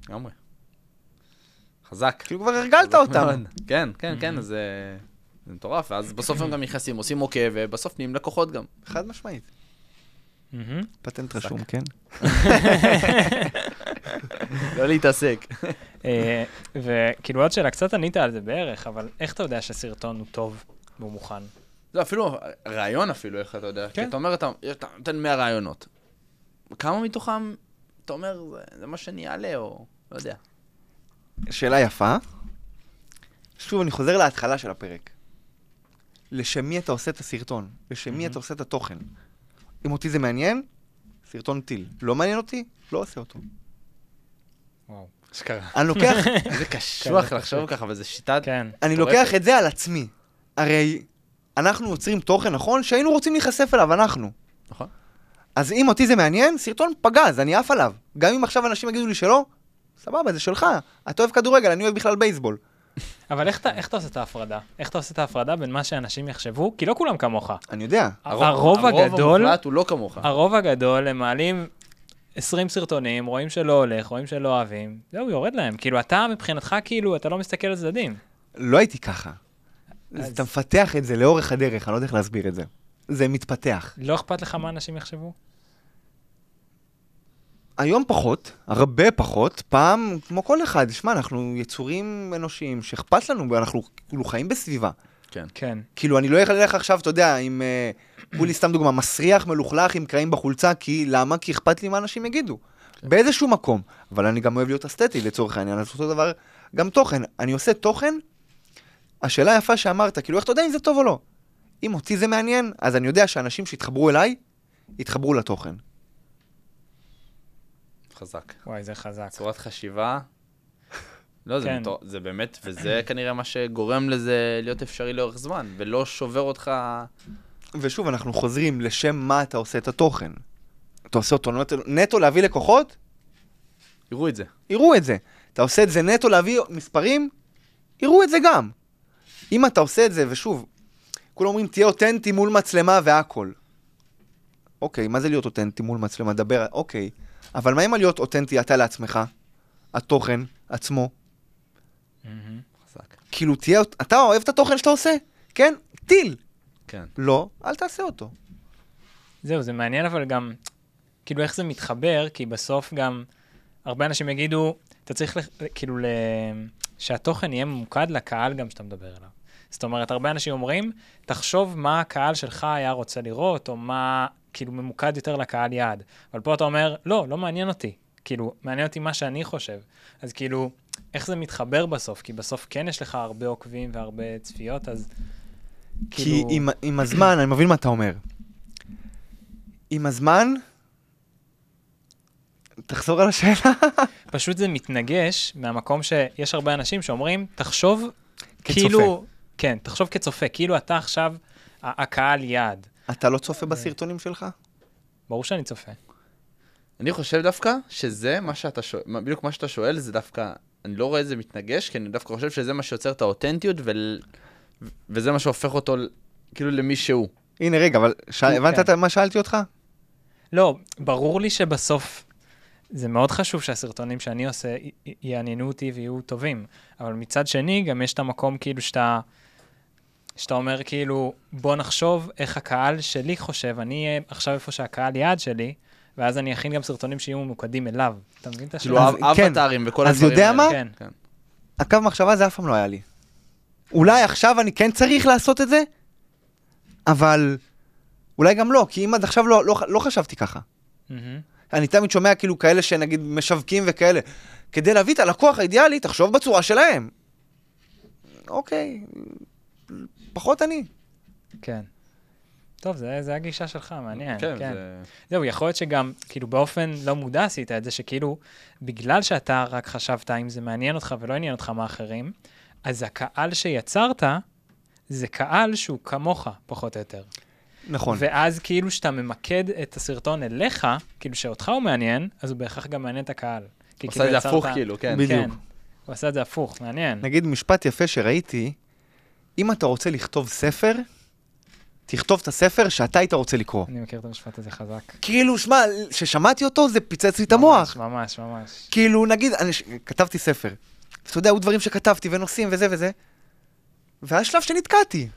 לגמרי. חזק. כאילו כבר הרגלת אותם. כן, כן, כן, אז זה זה מטורף, ואז בסוף הם גם נכנסים, עושים אוקיי, ובסוף נהיים לקוחות גם. חד משמעית. פטנט רשום, כן? לא להתעסק. אה, וכאילו עוד שאלה, קצת ענית על זה בערך, אבל איך אתה יודע שהסרטון הוא טוב והוא מוכן? לא, אפילו, רעיון אפילו, איך אתה יודע. כי כן. אתה אומר, אתה אתה נותן 100 רעיונות. כמה מתוכם, אתה אומר, "זה- זה מה שאני אעלה, או לא יודע. שאלה יפה. שוב, אני חוזר להתחלה של הפרק. לשם מי אתה עושה את הסרטון? לשם מי. אתה עושה את התוכן? אם אותי זה מעניין, סרטון טיל. לא מעניין אותי, לא עושה אותו. וואו. אשכרה. אני לוקח, זה קשוח לחשוב ככה, אבל זו שיטה... כן. אני. לוקח את זה על עצמי. הרי אנחנו יוצרים תוכן, נכון? שהיינו רוצים להיחשף אליו, אנחנו. נכון. אז אם אותי זה מעניין, סרטון פגז, אני עף עליו. גם אם עכשיו אנשים יגידו לי שלא, סבבה, זה שלך. אתה אוהב כדורגל, אני אוהב בכלל בייסבול. אבל איך אתה, איך אתה עושה את ההפרדה? איך אתה עושה את ההפרדה בין מה שאנשים יחשבו? כי לא כולם כמוך. אני יודע. הרוב הגדול, המוחלט הוא לא כמוך. הרוב הגדול, הם מעלים 20 סרטונים, רואים שלא הולך, רואים שלא אוהבים, זהו, יורד להם. כאילו, אתה מבחינתך, כאילו, אתה לא מסתכל על צדדים. לא הייתי ככה. אז- אתה מפתח את זה לאורך הדרך, אני לא יודע איך להסביר את זה. זה מתפתח. לא אכפת לך מה אנשים יחשבו? היום פחות, הרבה פחות, פעם, כמו כל אחד, שמע, אנחנו יצורים אנושיים שאכפת לנו, ואנחנו כאילו חיים בסביבה. כן. כן. כאילו, אני לא אלך עכשיו, אתה יודע, עם, אה, כולי סתם דוגמה, מסריח, מלוכלך, עם קרעים בחולצה, כי למה? כי אכפת לי מה אנשים יגידו. באיזשהו מקום. אבל אני גם אוהב להיות אסתטי לצורך העניין, אז אותו דבר, גם תוכן. אני עושה תוכן, השאלה היפה שאמרת, כאילו, איך אתה יודע אם זה טוב או לא? אם אותי זה מעניין, אז אני יודע שאנשים שיתחברו אליי, יתחברו לתוכן. חזק. וואי, זה חזק. צורת חשיבה. לא, זה, כן. מטור... זה באמת, וזה כנראה מה שגורם לזה להיות אפשרי לאורך זמן, ולא שובר אותך... ושוב, אנחנו חוזרים לשם מה אתה עושה את התוכן. אתה עושה אותו נטו, נטו להביא לקוחות, יראו את זה. יראו את זה. אתה עושה את זה נטו להביא מספרים, יראו את זה גם. אם אתה עושה את זה, ושוב, כולם אומרים, תהיה אותנטי מול מצלמה והכל. אוקיי, מה זה להיות אותנטי מול מצלמה? דבר, אוקיי. אבל מה עם להיות אותנטי אתה לעצמך? התוכן עצמו. חזק. כאילו, תהיה, אתה אוהב את התוכן שאתה עושה? כן? טיל. כן. לא, אל תעשה אותו. זהו, זה מעניין, אבל גם, כאילו, איך זה מתחבר, כי בסוף גם, הרבה אנשים יגידו, אתה צריך, לח- כאילו, ל... שהתוכן יהיה ממוקד לקהל גם שאתה מדבר אליו. זאת אומרת, הרבה אנשים אומרים, תחשוב מה הקהל שלך היה רוצה לראות, או מה, כאילו, ממוקד יותר לקהל יעד. אבל פה אתה אומר, לא, לא מעניין אותי. כאילו, מעניין אותי מה שאני חושב. אז כאילו, איך זה מתחבר בסוף? כי בסוף כן יש לך הרבה עוקבים והרבה צפיות, אז כי כאילו... עם, עם הזמן, אני מבין מה אתה אומר. עם הזמן, תחזור על השאלה. פשוט זה מתנגש מהמקום שיש הרבה אנשים שאומרים, תחשוב כצופה. כאילו, כן, תחשוב כצופה, כאילו אתה עכשיו הקהל יעד. אתה לא צופה בסרטונים שלך? ברור שאני צופה. אני חושב דווקא שזה מה שאתה שואל, בדיוק מה שאתה שואל זה דווקא, אני לא רואה את זה מתנגש, כי אני דווקא חושב שזה מה שיוצר את האותנטיות, ול... וזה מה שהופך אותו כאילו למי שהוא. הנה, רגע, אבל שאל, הבנת כן. את מה שאלתי אותך? לא, ברור לי שבסוף זה מאוד חשוב שהסרטונים שאני עושה י- יעניינו אותי ויהיו טובים, אבל מצד שני גם יש את המקום כאילו שאתה, שאתה אומר כאילו, בוא נחשוב איך הקהל שלי חושב, אני אהיה עכשיו איפה שהקהל יעד שלי, ואז אני אכין גם סרטונים שיהיו ממוקדים אליו. אתה מבין את כאילו השאלה? אז כן. אבטארים וכל אז הדברים יודע האלה. מה? כן. כן. הקו מחשבה הזה אף פעם לא היה לי. אולי עכשיו אני כן צריך לעשות את זה, אבל אולי גם לא, כי אם עד עכשיו לא, לא, לא חשבתי ככה. מהמם. אני תמיד שומע כאילו כאלה שנגיד משווקים וכאלה. כדי להביא את הלקוח האידיאלי, תחשוב בצורה שלהם. אוקיי, פחות אני. כן. טוב, זה, זה הגישה שלך, מעניין. כן, כן. זה... זהו, יכול להיות שגם, כאילו, באופן לא מודע עשית את זה, שכאילו, בגלל שאתה רק חשבת אם זה מעניין אותך ולא עניין אותך מה אחרים, אז הקהל שיצרת, זה קהל שהוא כמוך, פחות או יותר. נכון. ואז כאילו שאתה ממקד את הסרטון אליך, כאילו שאותך הוא מעניין, אז הוא בהכרח גם מעניין את הקהל. כי עושה את זה הפוך כאילו, כן. בדיוק. כן, הוא עשה את זה הפוך, מעניין. נגיד משפט יפה שראיתי, אם אתה רוצה לכתוב ספר, תכתוב את הספר שאתה היית רוצה לקרוא. אני מכיר את המשפט הזה חזק. כאילו, שמע, כששמעתי אותו זה פיצץ לי את המוח. ממש, ממש. כאילו, נגיד, אני ש- כתבתי ספר. אתה יודע, היו דברים שכתבתי ונושאים וזה וזה. והיה שלב שנתקעתי.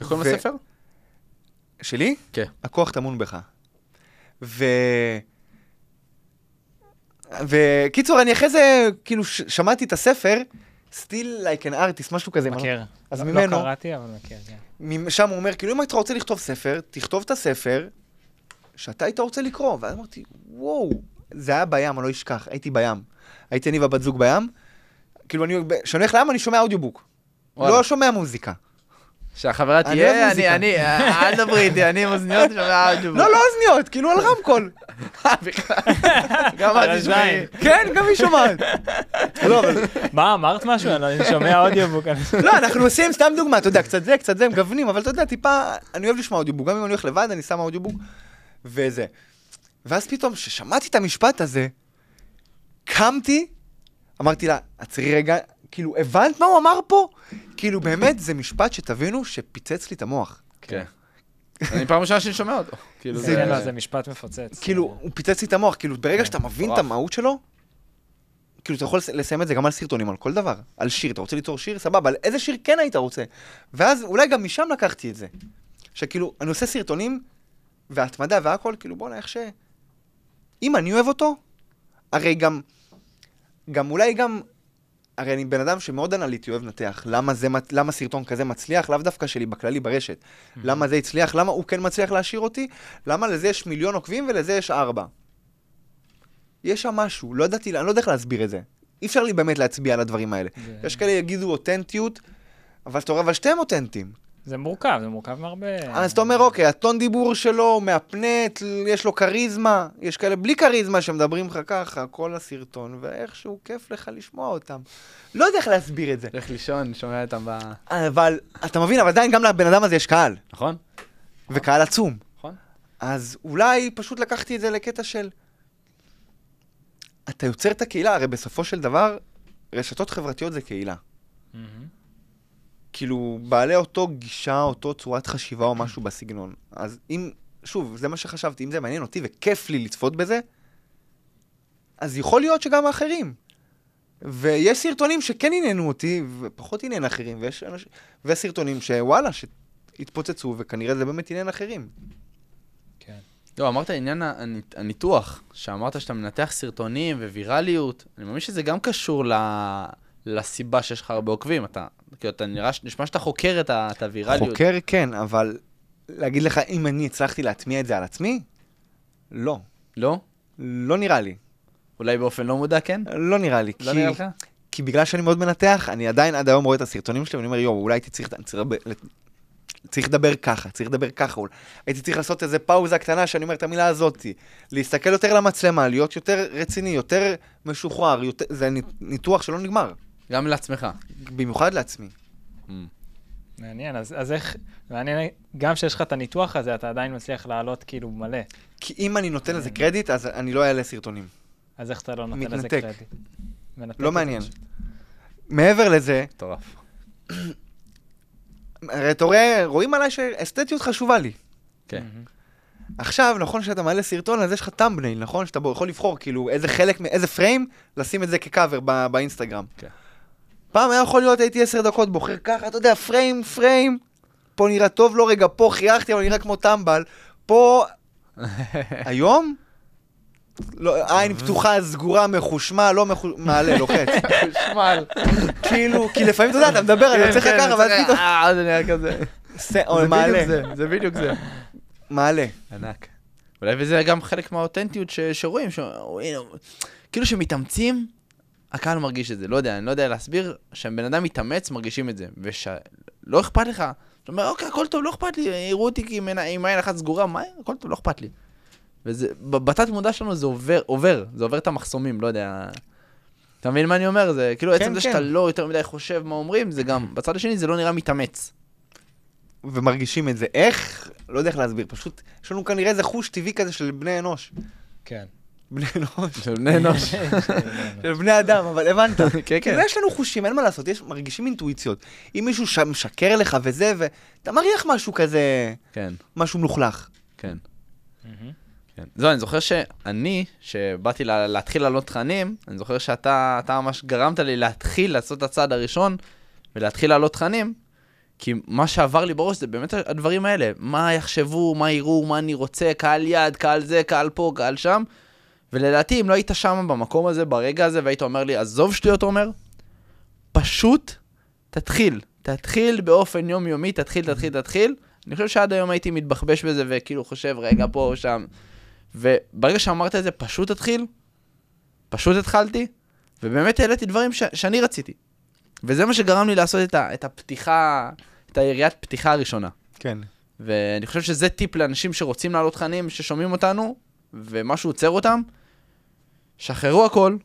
איך קוראים ו- לספר? שלי? כן. הכוח טמון בך. ו... וקיצור, אני אחרי זה, כאילו, ש- שמעתי את הספר, Still like an artist, משהו כזה. מכיר. אז לא- ממנו- לא קראתי, אבל מכיר, כן. שם הוא אומר, כאילו, אם אתה רוצה לכתוב ספר, תכתוב את הספר שאתה היית רוצה לקרוא. ואז אמרתי, וואו, זה היה בים, אני לא אשכח, הייתי בים. הייתי אני והבת זוג בים. כאילו, אני, כשאני הולך לים, אני שומע אודיובוק. וואלה. לא שומע מוזיקה. שהחברה תהיה, אני. אני, אה, אל דברי איתי, אני עם אוזניות שומע אודיו. לא, לא אוזניות, כאילו על רמקול. גם את תשמעי. כן, גם היא שומעת. לא. מה, אמרת משהו? אני שומע אודיובוק. לא, אנחנו עושים סתם דוגמה, אתה יודע, קצת זה, קצת זה, מגוונים, אבל אתה יודע, טיפה, אני אוהב לשמוע אודיובוק, גם אם אני הולך לבד, אני שם אודיובוק, וזה. ואז פתאום, כששמעתי את המשפט הזה, קמתי, אמרתי לה, עצרי רגע, כאילו, הבנת מה הוא אמר פה? כאילו, באמת, זה משפט שתבינו שפיצץ לי את המוח. כן. אני פעם ראשונה שאני שומע אותו. כאילו, זה- זה... כן, לא, זה משפט מפוצץ. כאילו, הוא פיצץ לי את המוח, כאילו, ברגע שאתה מבין את. המהות שלו, כאילו, אתה יכול לס- לסיים את זה גם על סרטונים, על כל דבר. על שיר, אתה רוצה ליצור שיר, סבבה, על איזה שיר כן היית רוצה? ואז אולי גם משם לקחתי את זה. שכאילו, אני עושה סרטונים, והתמדה והכל, כאילו, בואנה, איך ש... אם אני אוהב אותו, הרי גם, גם אולי גם, הרי אני בן אדם שמאוד אנליטי, אוהב לנתח. למה, זה, למה סרטון כזה מצליח? לאו דווקא שלי, בכללי, ברשת. למה זה הצליח? למה הוא כן מצליח להשאיר אותי? למה לזה יש מיליון עוקבים ולזה יש ארבע? יש שם משהו, לא ידעתי, אני לא יודע איך להסביר את זה. אי אפשר לי באמת להצביע על הדברים האלה. זה- יש כאלה יגידו אותנטיות, אבל אתה רואה, אבל שתיהם אותנטיים. זה מורכב, זה מורכב מהרבה... אז אתה אומר, אוקיי, הטון דיבור שלו מהפנט, יש לו כריזמה, יש כאלה בלי כריזמה שמדברים לך ככה, כל הסרטון, ואיכשהו כיף לך לשמוע אותם. לא יודע איך להסביר את זה. לך לישון, שומע אותם ב... אבל, אתה מבין, אבל עדיין גם לבן אדם הזה יש קהל, נכון? וקהל עצום. נכון. אז אולי פשוט לקחתי את זה לקטע של... אתה יוצר את הקהילה, הרי בסופו של דבר, רשתות חברתיות זה קהילה. מהמם. כאילו, בעלי אותו גישה, אותו צורת חשיבה או משהו בסגנון. אז אם, שוב, זה מה שחשבתי, אם זה מעניין אותי וכיף לי לצפות בזה, אז יכול להיות שגם האחרים. ויש סרטונים שכן עניינו אותי, ופחות עניין אחרים, ויש אנשים, וסרטונים שוואלה, שהתפוצצו, וכנראה זה באמת עניין אחרים. כן. לא, אמרת עניין הניתוח, שאמרת שאתה מנתח סרטונים ווירליות, אני מאמין שזה גם קשור ל... לסיבה שיש לך הרבה עוקבים, אתה, כאילו, אתה נראה, נשמע שאתה חוקר את, הווירליות. חוקר כן, אבל להגיד לך אם אני הצלחתי להטמיע את זה על עצמי? לא. לא? לא נראה לי. אולי באופן לא מודע, כן? לא נראה לי. לא כי- נראה לך? כי בגלל שאני מאוד מנתח, אני עדיין עד היום רואה את הסרטונים שלי, ואני אומר, יואו, אולי הייתי צריך, צריך, לדבר- ככה, צריך לדבר ככה, אולי. הייתי צריך לעשות איזה פאוזה קטנה שאני אומר את המילה הזאתי. להסתכל יותר למצלמה, להיות יותר רציני, יותר משוחרר, יותר, זה נית- ניתוח שלא נגמר. גם לעצמך. במיוחד לעצמי. Mm. מעניין, אז אז איך... מעניין, גם כשיש לך את הניתוח הזה, אתה עדיין מצליח לעלות כאילו מלא. כי אם אני נותן לזה קרדיט, אז אני לא אעלה סרטונים. אז איך אתה לא נותן לזה מתנתק. קרדיט? מנתק לא מעניין. מעבר לזה, מטורף. הרי אתה רואה, רואים עליי שאסתטיות חשובה לי. כן. עכשיו, נכון שאתה מעלה סרטון, אז יש לך טאמבנייל, נכון? שאתה יכול לבחור, כאילו, איזה חלק, איזה פריים, לשים את זה כקאבר באינסטגרם. כן. פעם היה יכול להיות, הייתי עשר דקות בוחר ככה, אתה יודע, פריים, פריים, פה נראה טוב, לא רגע, פה חייכתי, אבל נראה כמו טמבל, פה... היום? לא, עין פתוחה, סגורה, מחושמל, לא מחוש... מעלה, לוחץ. חשמל. כאילו, כי לפעמים, אתה יודע, אתה מדבר, אני יוצא לך ככה, ואז פתאום... אה, זה נראה כזה. מעלה, זה, בדיוק זה. מעלה. ענק. אולי וזה גם חלק מהאותנטיות שרואים, כאילו שמתאמצים, הקהל מרגיש את זה, לא יודע, אני לא יודע להסביר, כשבן אדם מתאמץ, מרגישים את זה, ושלא אכפת לך, אתה אומר, אוקיי, הכל טוב, לא אכפת לי, יראו אותי עם עין אחת סגורה, מה, הכל טוב, לא אכפת לי. וזה, בתת מודע שלנו זה עובר, עובר, זה עובר את המחסומים, לא יודע. אתה מבין מה אני אומר? זה כאילו עצם כן, זה כן. שאתה לא יותר מדי חושב מה אומרים, זה גם, בצד השני זה לא נראה מתאמץ. ומרגישים את זה. איך? לא יודע איך להסביר, פשוט יש לנו כנראה איזה חוש טבעי כזה של בני אנוש. כן. בני אנוש. של בני אנוש. של בני אדם, אבל הבנת. כן, כן. כאילו יש לנו חושים, אין מה לעשות, יש, מרגישים אינטואיציות. אם מישהו שם משקר לך וזה, ואתה מריח משהו כזה, כן, משהו מלוכלך. כן. כן. זהו, אני זוכר שאני, שבאתי לה, להתחיל לעלות תכנים, אני זוכר שאתה אתה ממש גרמת לי להתחיל לעשות את הצעד הראשון ולהתחיל לעלות תכנים, כי מה שעבר לי בראש זה באמת הדברים האלה. מה יחשבו, מה יראו, מה אני רוצה, קהל יד, קהל זה, קהל פה, קהל שם. ולדעתי, אם לא היית שם במקום הזה, ברגע הזה, והיית אומר לי, עזוב שטויות, עומר, פשוט תתחיל. תתחיל באופן יומיומי, תתחיל, תתחיל, תתחיל. אני חושב שעד היום הייתי מתבחבש בזה וכאילו חושב, רגע, פה, שם. וברגע שאמרת את זה, פשוט תתחיל, פשוט התחלתי, ובאמת העליתי דברים ש- שאני רציתי. וזה מה שגרם לי לעשות את, ה- את הפתיחה, את היריית פתיחה הראשונה. כן. ואני חושב שזה טיפ לאנשים שרוצים לעלות תכנים, ששומעים אותנו, ומשהו עוצר אותם, שחררו הכל,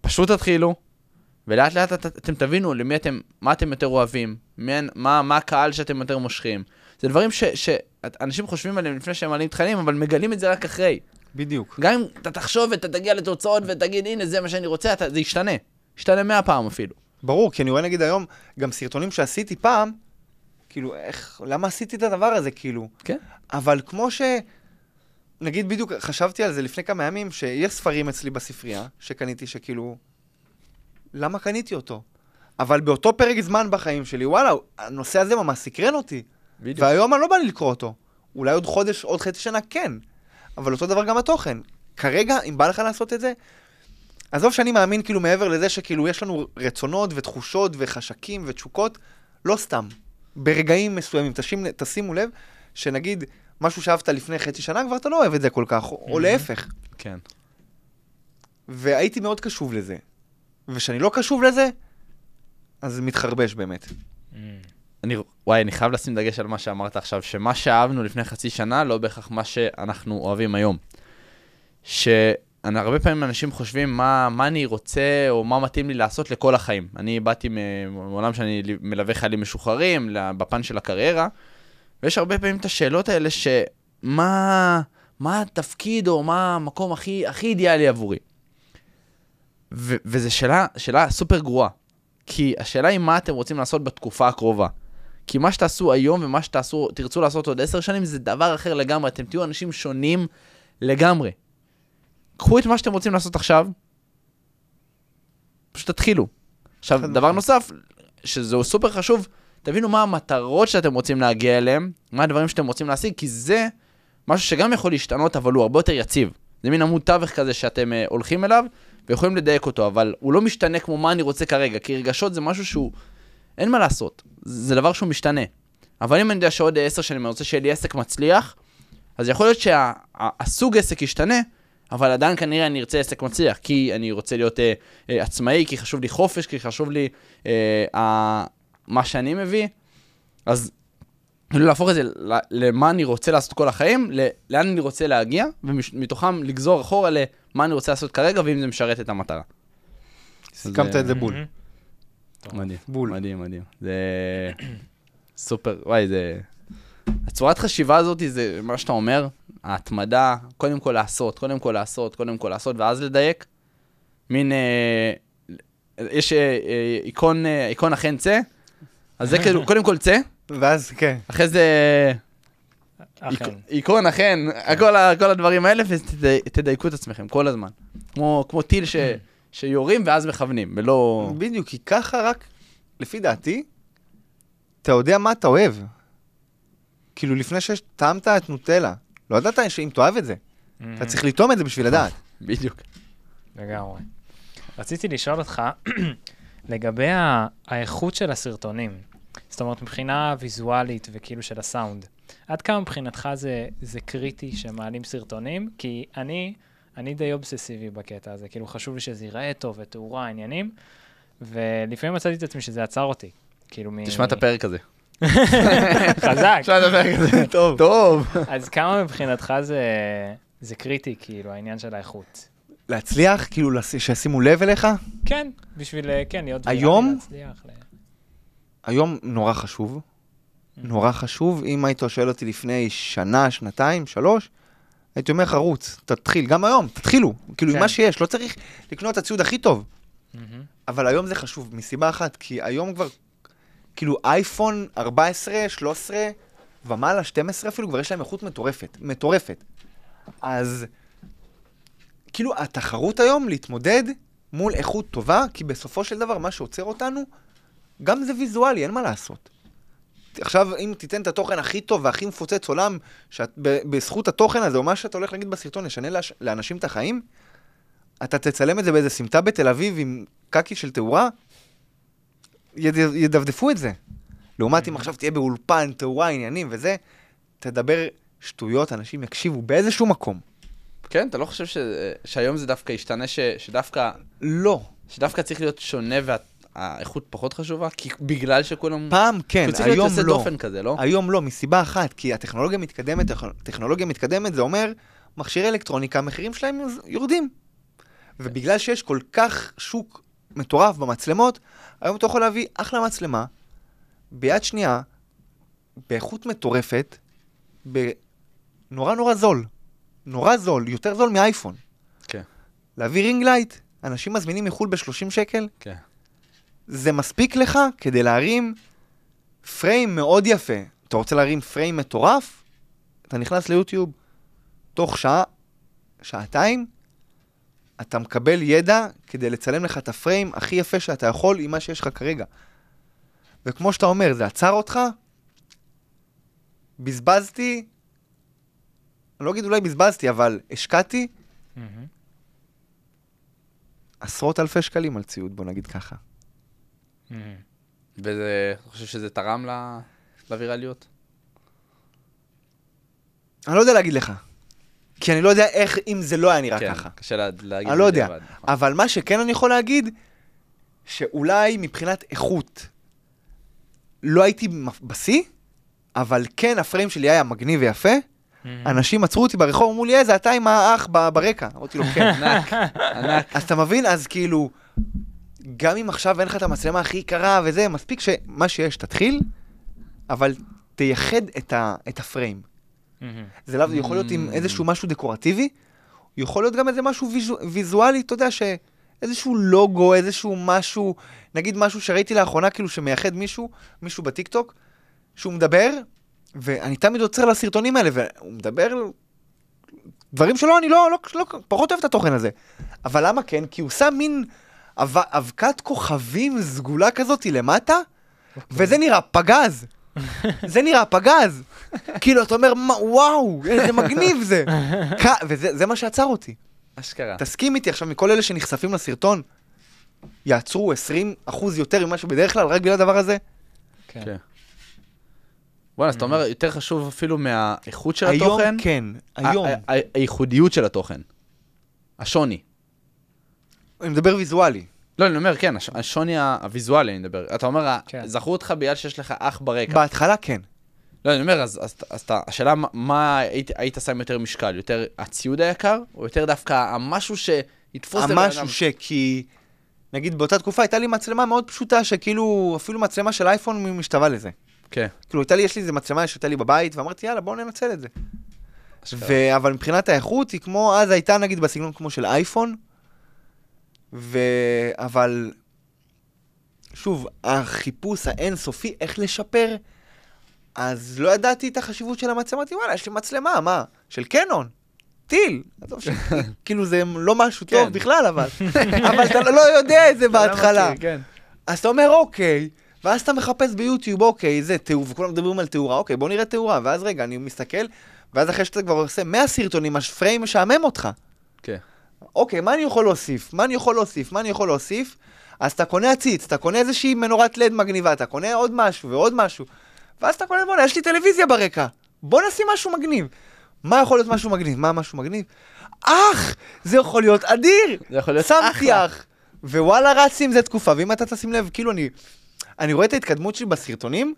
פשוט תתחילו, ולאט לאט את, אתם תבינו למי אתם, מה אתם יותר אוהבים, מי, מה, מה הקהל שאתם יותר מושכים. זה דברים ש- שאנשים חושבים עליהם לפני שהם מעלים תכנים, אבל מגלים את זה רק אחרי. בדיוק. גם אם אתה תחשוב ואתה תגיע לתוצאות ותגיד, הנה, זה מה שאני רוצה, אתה, זה ישתנה. ישתנה מאה פעם אפילו. ברור, כי אני רואה נגיד היום גם סרטונים שעשיתי פעם, כאילו, איך, למה עשיתי את הדבר הזה, כאילו? כן. אבל כמו ש... נגיד בדיוק, חשבתי על זה לפני כמה ימים, שיש ספרים אצלי בספרייה, שקניתי, שכאילו, למה קניתי אותו? אבל באותו פרק זמן בחיים שלי, וואלה, הנושא הזה ממש סקרן אותי. בדיוק. והיום אני לא בא לי לקרוא אותו. אולי עוד חודש, עוד חצי שנה, כן. אבל אותו דבר גם התוכן. כרגע, אם בא לך לעשות את זה, עזוב שאני מאמין כאילו מעבר לזה שכאילו יש לנו רצונות ותחושות וחשקים ותשוקות, לא סתם. ברגעים מסוימים, תשים, תשימו לב, שנגיד משהו שאהבת לפני חצי שנה, כבר אתה לא אוהב את זה כל כך, או, או להפך. כן. והייתי מאוד קשוב לזה. וכשאני לא קשוב לזה, אז זה מתחרבש באמת. מהמם. אני, וואי, אני חייב לשים דגש על מה שאמרת עכשיו, שמה שאהבנו לפני חצי שנה, לא בהכרח מה שאנחנו אוהבים היום. שהרבה פעמים אנשים חושבים מה, מה אני רוצה, או מה מתאים לי לעשות לכל החיים. אני באתי מעולם שאני מלווה חיילים משוחררים, בפן של הקריירה, ויש הרבה פעמים את השאלות האלה, שמה מה התפקיד, או מה המקום הכי, הכי אידיאלי עבורי. ו- וזו שאלה, שאלה סופר גרועה. כי השאלה היא מה אתם רוצים לעשות בתקופה הקרובה. כי מה שתעשו היום ומה שתעשו, תרצו לעשות עוד עשר שנים זה דבר אחר לגמרי, אתם תהיו אנשים שונים לגמרי. קחו את מה שאתם רוצים לעשות עכשיו, פשוט תתחילו. עכשיו, דבר. נוסף, שזה סופר חשוב, תבינו מה המטרות שאתם רוצים להגיע אליהם, מה הדברים שאתם רוצים להשיג, כי זה משהו שגם יכול להשתנות, אבל הוא הרבה יותר יציב. זה מין עמוד תווך כזה שאתם uh, הולכים אליו, ויכולים לדייק אותו, אבל הוא לא משתנה כמו מה אני רוצה כרגע, כי רגשות זה משהו שהוא, אין מה לעשות, זה דבר שהוא משתנה. אבל אם אני יודע שעוד עשר שנים אני רוצה שיהיה לי עסק מצליח, אז יכול להיות שהסוג עסק ישתנה, אבל עדיין כנראה אני ארצה עסק מצליח, כי אני רוצה להיות אה, אה, עצמאי, כי חשוב לי חופש, כי חשוב לי אה, מה שאני מביא. אז כאילו להפוך את זה למה אני רוצה לעשות כל החיים, לאן אני רוצה להגיע, ומתוכם לגזור אחורה למה אני רוצה לעשות כרגע, ואם זה משרת את המטרה. סיכמת זה- את זה בול. מדהים, בול. מדהים, מדהים. זה סופר, וואי, זה... הצורת חשיבה הזאת זה מה שאתה אומר, ההתמדה, קודם כל לעשות, קודם כל לעשות, קודם כל לעשות, ואז לדייק. מין, אה, יש אה, אה, עיקרון, אה, עיקרון אכן צא, אז זה כאילו, קודם כל צא, ואז, כן. אחרי זה אכן. עיקרון אכן, כל הדברים האלה, ותדייקו את עצמכם כל הזמן. כמו כמו טיל ש- שיורים ואז מכוונים, ולא... בדיוק, כי ככה רק, לפי דעתי, אתה יודע מה אתה אוהב. כאילו, לפני שטעמת את נוטלה, לא ידעת שאם תאהב את זה. אתה צריך לטעום את זה בשביל לדעת. בדיוק. לגמרי. רציתי לשאול אותך לגבי ה- האיכות של הסרטונים. זאת אומרת, מבחינה ויזואלית וכאילו של הסאונד. עד כמה מבחינתך זה, זה קריטי שמעלים סרטונים? כי אני, אני די אובססיבי בקטע הזה. כאילו, חשוב לי שזה ייראה טוב ותאורה, עניינים, ולפעמים מצאתי את עצמי שזה עצר אותי. כאילו, מ... תשמע את הפרק הזה. חזק. תשמע את הפרק הזה. טוב. טוב. אז כמה מבחינתך זה, זה קריטי, כאילו, העניין של האיכות? להצליח, כאילו, שישימו לב אליך, כן, בשביל, אה, כן, להיות היום? להצליח. ל- היום נורא חשוב. נורא חשוב. אם היית שואל אותי לפני שנה, שנתיים, שלוש, הייתי אומר לך, רוץ, תתחיל, גם היום, תתחילו, כאילו, עם כן. מה שיש, לא צריך לקנות את הציוד הכי טוב. אבל היום זה חשוב, מסיבה אחת, כי היום כבר, כאילו, אייפון 14, 13 ומעלה, 12 אפילו, כבר יש להם איכות מטורפת, מטורפת. אז, כאילו, התחרות היום להתמודד מול איכות טובה, כי בסופו של דבר, מה שעוצר אותנו, גם זה ויזואלי, אין מה לעשות. עכשיו, אם תיתן את התוכן הכי טוב והכי מפוצץ עולם, שאת, ב, בזכות התוכן הזה, או מה שאתה הולך להגיד בסרטון, ישנה לאש, לאנשים את החיים, אתה תצלם את זה באיזה סמטה בתל אביב עם קקי של תאורה, יד, ידפדפו את זה. לעומת אם עכשיו תהיה באולפן, תאורה, עניינים וזה, תדבר שטויות, אנשים יקשיבו באיזשהו מקום. כן, אתה לא חושב ש... שהיום זה דווקא ישתנה, ש... שדווקא... לא. שדווקא צריך להיות שונה והאיכות פחות חשובה? כי בגלל שכולם... פעם כן, כאילו צריך להיות היום יוצא לא. דופן כזה, לא? היום לא, מסיבה אחת, כי הטכנולוגיה מתקדמת, טכנולוגיה מתקדמת זה אומר, מכשירי אלקטרוניקה, המחירים שלהם יורדים. ובגלל שיש כל כך שוק מטורף במצלמות, היום אתה יכול להביא אחלה מצלמה, ביד שנייה, באיכות מטורפת, בנורא נורא זול. נורא זול, יותר זול מאייפון. כן. להביא ring light, אנשים מזמינים מחו"ל ב-30 שקל, כן. זה מספיק לך כדי להרים פריים מאוד יפה. אתה רוצה להרים פריים מטורף? אתה נכנס ליוטיוב, תוך שעה, שעתיים, אתה מקבל ידע כדי לצלם לך את הפריים הכי יפה שאתה יכול עם מה שיש לך כרגע. וכמו שאתה אומר, זה עצר אותך, בזבזתי, אני לא אגיד אולי בזבזתי, אבל השקעתי מהמם. עשרות אלפי שקלים על ציוד, בוא נגיד ככה. מהמם. וזה... אתה חושב שזה תרם ל... לווירליות? אני לא יודע להגיד לך. כי אני לא יודע איך, אם זה לא היה נראה כן, ככה. קשה לה- להגיד אני לא יודע. בדיעבד, נכון. אבל מה שכן אני יכול להגיד, שאולי מבחינת איכות, לא הייתי בשיא, אבל כן הפריים שלי היה מגניב ויפה. מהמם. אנשים עצרו אותי ברחוב, אמרו לי, איזה, אתה עם האח ברקע. אמרתי לו, כן. ענק, ענק. אז אתה מבין? אז כאילו, גם אם עכשיו אין לך את המצלמה הכי יקרה וזה, מספיק שמה שיש, תתחיל, אבל תייחד את, ה- את הפריים. מהמם. זה לאו, יכול להיות עם Mm. איזשהו משהו דקורטיבי, יכול להיות גם איזה משהו ויזו, ויזואלי, אתה יודע, שאיזשהו לוגו, איזשהו משהו, נגיד משהו שראיתי לאחרונה, כאילו שמייחד מישהו, מישהו בטיקטוק, שהוא מדבר, ואני תמיד עוצר לסרטונים האלה, והוא מדבר דברים שלא, אני לא, לא, לא, פחות אוהב את התוכן הזה. אבל למה כן? כי הוא שם מין אב, אבקת כוכבים סגולה כזאת למטה, וזה נראה פגז. זה נראה פגז. כאילו, אתה אומר, "מה, וואו, איזה מגניב זה. וזה זה מה שעצר אותי. אשכרה. תסכים איתי עכשיו, מכל אלה שנחשפים לסרטון, יעצרו 20% יותר ממה שבדרך כלל, רק בגלל הדבר הזה? כן. כן. בואנה, אז אתה אומר, יותר חשוב אפילו מהאיכות של היום התוכן? כן, היום. ה- ה- הייחודיות של התוכן. השוני. אני מדבר ויזואלי. לא, אני אומר, כן, הש- השוני הוויזואלי, אני מדבר. אתה אומר, כן. זכרו אותך בגלל שיש לך אח ברקע. בהתחלה כן. לא, אני אומר, אז, אז, אז אתה- השאלה, מה- היית, היית שם יותר משקל? יותר הציוד היקר, או יותר דווקא המשהו שיתפוס לבן אדם? המשהו שכי... נגיד באותה תקופה הייתה לי מצלמה מאוד פשוטה, שכאילו, אפילו מצלמה של אייפון משתווה לזה. כן. כאילו, הייתה לי, יש לי איזה מצלמה שהייתה לי בבית, ואמרתי, יאללה, בואו ננצל את זה. ו... אבל מבחינת האיכות, היא כמו, אז הייתה נגיד בסגנון כמו של אייפון, ו... אבל, שוב, החיפוש האינסופי, איך לשפר, אז לא ידעתי את החשיבות של המצלמה, אמרתי, וואלה, יש לי מצלמה, מה? של קנון. טיל, עזוב ש... כאילו זה לא משהו טוב כן. בכלל, אבל, אבל אתה לא יודע את זה בהתחלה. כן. אז אתה אומר, אוקיי, ואז אתה מחפש ביוטיוב, אוקיי, זה תיאור, וכולם מדברים על תאורה, אוקיי, בוא נראה תאורה, ואז רגע, אני מסתכל, ואז אחרי שאתה כבר עושה 100 סרטונים, הפריים משעמם אותך. כן. אוקיי, מה אני יכול להוסיף? מה אני יכול להוסיף? מה אני יכול להוסיף? אז אתה קונה עציץ, אתה קונה איזושהי מנורת לד מגניבה, אתה קונה עוד משהו ועוד משהו, ואז אתה קונה, בוא'נה, יש לי טלוויזיה ברקע, בוא נשים משהו מגניב. מה יכול להיות משהו מגניב? מה משהו מגניב? אח! זה יכול להיות אדיר! זה יכול להיות שמתי אחלה. אח! ווואלה רצתי עם זה תקופה, ואם אתה תשים לב, כאילו אני... אני רואה את ההתקדמות שלי בסרטונים,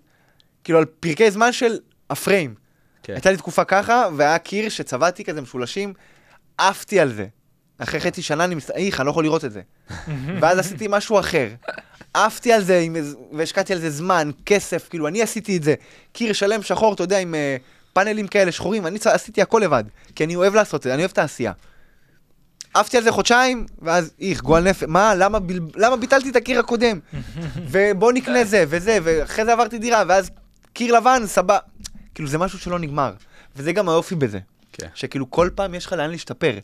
כאילו על פרקי זמן של הפריים. כן. הייתה לי תקופה ככה, והיה קיר שצבעתי כזה משולשים, עפתי על זה. אחרי חצי שנה אני מסתכל, איך, אני לא יכול לראות את זה. ואז עשיתי משהו אחר. עפתי על זה, והשקעתי על זה זמן, כסף, כאילו, אני עשיתי את זה. קיר שלם שחור, אתה יודע, עם uh, פאנלים כאלה שחורים, אני צ- עשיתי הכל לבד, כי אני אוהב לעשות את זה, אני אוהב את העשייה. עפתי על זה חודשיים, ואז איך, גועל נפש, מה, למה, בל... למה ביטלתי את הקיר הקודם? ובוא נקנה זה וזה, ואחרי זה עברתי דירה, ואז קיר לבן, סבבה. כאילו, זה משהו שלא נגמר. וזה גם היופי בזה. כן. שכאילו כל פעם יש לך לאן להשתפר.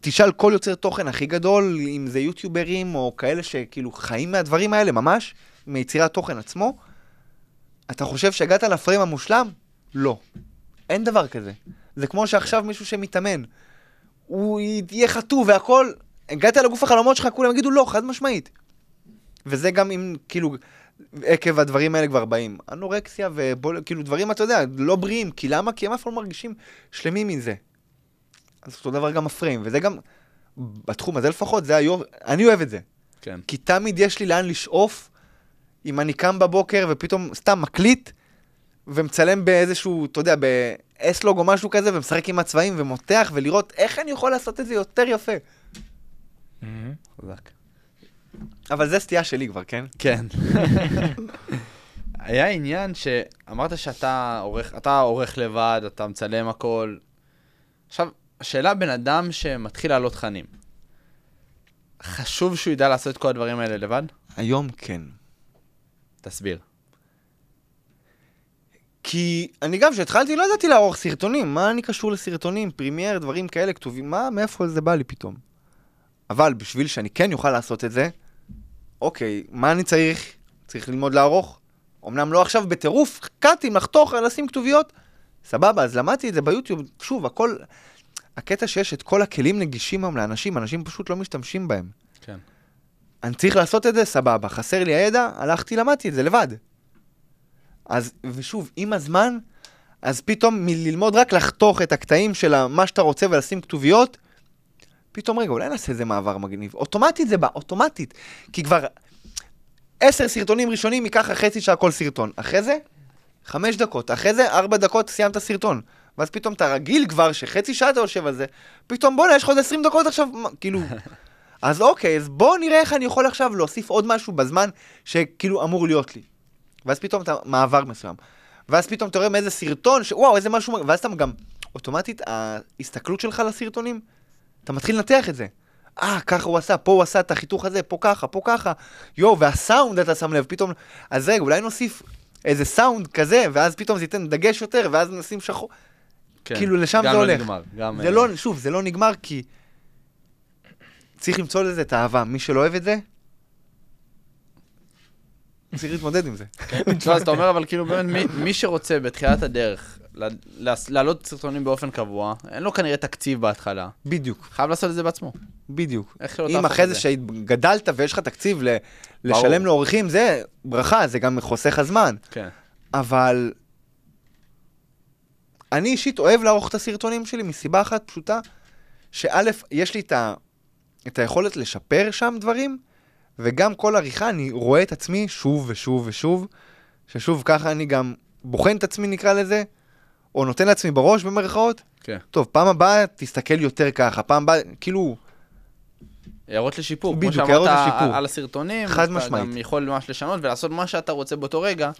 תשאל כל יוצר תוכן הכי גדול, אם זה יוטיוברים או כאלה שכאילו חיים מהדברים האלה ממש, מיצירת תוכן עצמו, אתה חושב שהגעת לפריים המושלם? לא. אין דבר כזה. זה כמו שעכשיו מישהו שמתאמן, הוא יהיה חטוב והכל, הגעת לגוף החלומות שלך, כולם יגידו לא, חד משמעית. וזה גם אם, כאילו, עקב הדברים האלה כבר באים. אנורקסיה ובול, כאילו דברים, אתה יודע, לא בריאים. כי למה? כי הם אף פעם לא מרגישים שלמים מזה. אז אותו דבר גם הפריים, וזה גם, בתחום הזה לפחות, זה היופי, אני אוהב את זה. כן. כי תמיד יש לי לאן לשאוף, אם אני קם בבוקר ופתאום סתם מקליט, ומצלם באיזשהו, אתה יודע, באסלוג או משהו כזה, ומשחק עם הצבעים ומותח, ולראות איך אני יכול לעשות את זה יותר יפה. חזק. אבל זה סטייה שלי כבר, כן? כן. היה עניין שאמרת שאתה עורך, אתה עורך לבד, אתה מצלם הכל. עכשיו, השאלה בן אדם שמתחיל להעלות תכנים. חשוב שהוא ידע לעשות את כל הדברים האלה לבד? היום כן. תסביר. כי אני גם, כשהתחלתי, לא ידעתי לערוך סרטונים. מה אני קשור לסרטונים, Premiere, דברים כאלה כתובים? מה, מאיפה זה בא לי פתאום? אבל בשביל שאני כן אוכל לעשות את זה, אוקיי, מה אני צריך? צריך ללמוד לערוך. אמנם לא עכשיו בטירוף, קאטים, לחתוך, לשים כתוביות. סבבה, אז למדתי את זה ביוטיוב. שוב, הכל... הקטע שיש את כל הכלים נגישים היום לאנשים, אנשים פשוט לא משתמשים בהם. כן. אני צריך לעשות את זה, סבבה. חסר לי הידע, הלכתי, למדתי את זה לבד. אז, ושוב, עם הזמן, אז פתאום מללמוד רק לחתוך את הקטעים של מה שאתה רוצה ולשים כתוביות, פתאום, רגע, אולי נעשה איזה מעבר מגניב. אוטומטית זה בא, אוטומטית. כי כבר עשר סרטונים ראשונים ייקח חצי שעה כל סרטון. אחרי זה, חמש דקות. אחרי זה, ארבע דקות סיימת סרטון. ואז פתאום אתה רגיל כבר שחצי שעה אתה יושב על זה, פתאום בואנה, יש לך עוד עשרים דקות עכשיו, מה, כאילו... אז אוקיי, אז בוא נראה איך אני יכול עכשיו להוסיף עוד משהו בזמן שכאילו אמור להיות לי. ואז פתאום אתה מעבר מסוים. ואז פתאום אתה רואה מאיזה סרטון, שוואו, איזה משהו, ואז אתה גם, אוטומטית, ההסתכלות שלך לסרטונים, אתה מתחיל לנתח את זה. אה, ככה הוא עשה, פה הוא עשה את החיתוך הזה, פה ככה, פה ככה. יואו, והסאונד אתה שם לב, פתאום, אז רגע, אולי נוסיף איזה סאונד כזה, ואז פתאום זה ייתן דגש יותר, ואז נשים שחור. כן. כאילו, לשם גם זה לא הולך. נגמר, גם... זה אה, לא, שוב, זה לא נגמר כי צריך למצוא לזה את האהבה. מי שלא אוהב את זה, צריך להתמודד עם זה. לא, אז אתה אומר, אבל כאילו באמת, מי- שרוצה בתחילת הדרך להעלות סרטונים באופן קבוע, אין לו כנראה תקציב בהתחלה. בדיוק, חייב לעשות את זה בעצמו. בדיוק. אם אחרי זה. שגדלת ויש לך תקציב. לשלם לעורכים, זה ברכה, זה גם חוסך הזמן. כן. אבל אני אישית אוהב לערוך את הסרטונים שלי מסיבה אחת פשוטה, שא', יש לי את, ה... את היכולת לשפר שם דברים, וגם כל עריכה אני רואה את עצמי שוב ושוב ושוב, ששוב ככה אני גם בוחן את עצמי נקרא לזה, או נותן לעצמי בראש במרכאות, כן. טוב, פעם הבאה תסתכל יותר ככה, פעם הבאה, כאילו, הערות לשיפור. בדיוק, כמו שאמרת לשיפור. על- הסרטונים, חד אתה משמעית. גם יכול ממש לשנות ולעשות מה שאתה רוצה באותו רגע,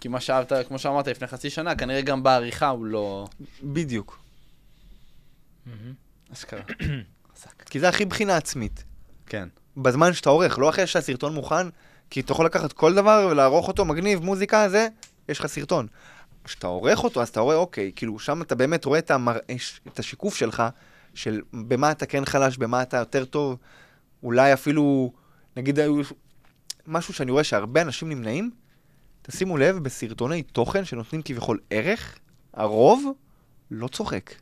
כי מה שאהבת, כמו שאמרת לפני חצי שנה, כנראה גם בעריכה הוא לא... בדיוק. אשכרה. כי זה הכי בחינה עצמית. כן. בזמן שאתה עורך, לא אחרי שהסרטון מוכן, כי אתה יכול לקחת כל דבר ולערוך אותו, מגניב, מוזיקה, זה, יש לך סרטון. כשאתה עורך אותו, אז אתה רואה, אוקיי, כאילו, שם אתה באמת רואה את, המר... את השיקוף שלך, של במה אתה כן חלש, במה אתה יותר טוב, אולי אפילו, נגיד, משהו שאני רואה שהרבה אנשים נמנעים, תשימו לב, בסרטוני תוכן שנותנים כביכול ערך, הרוב לא צוחק.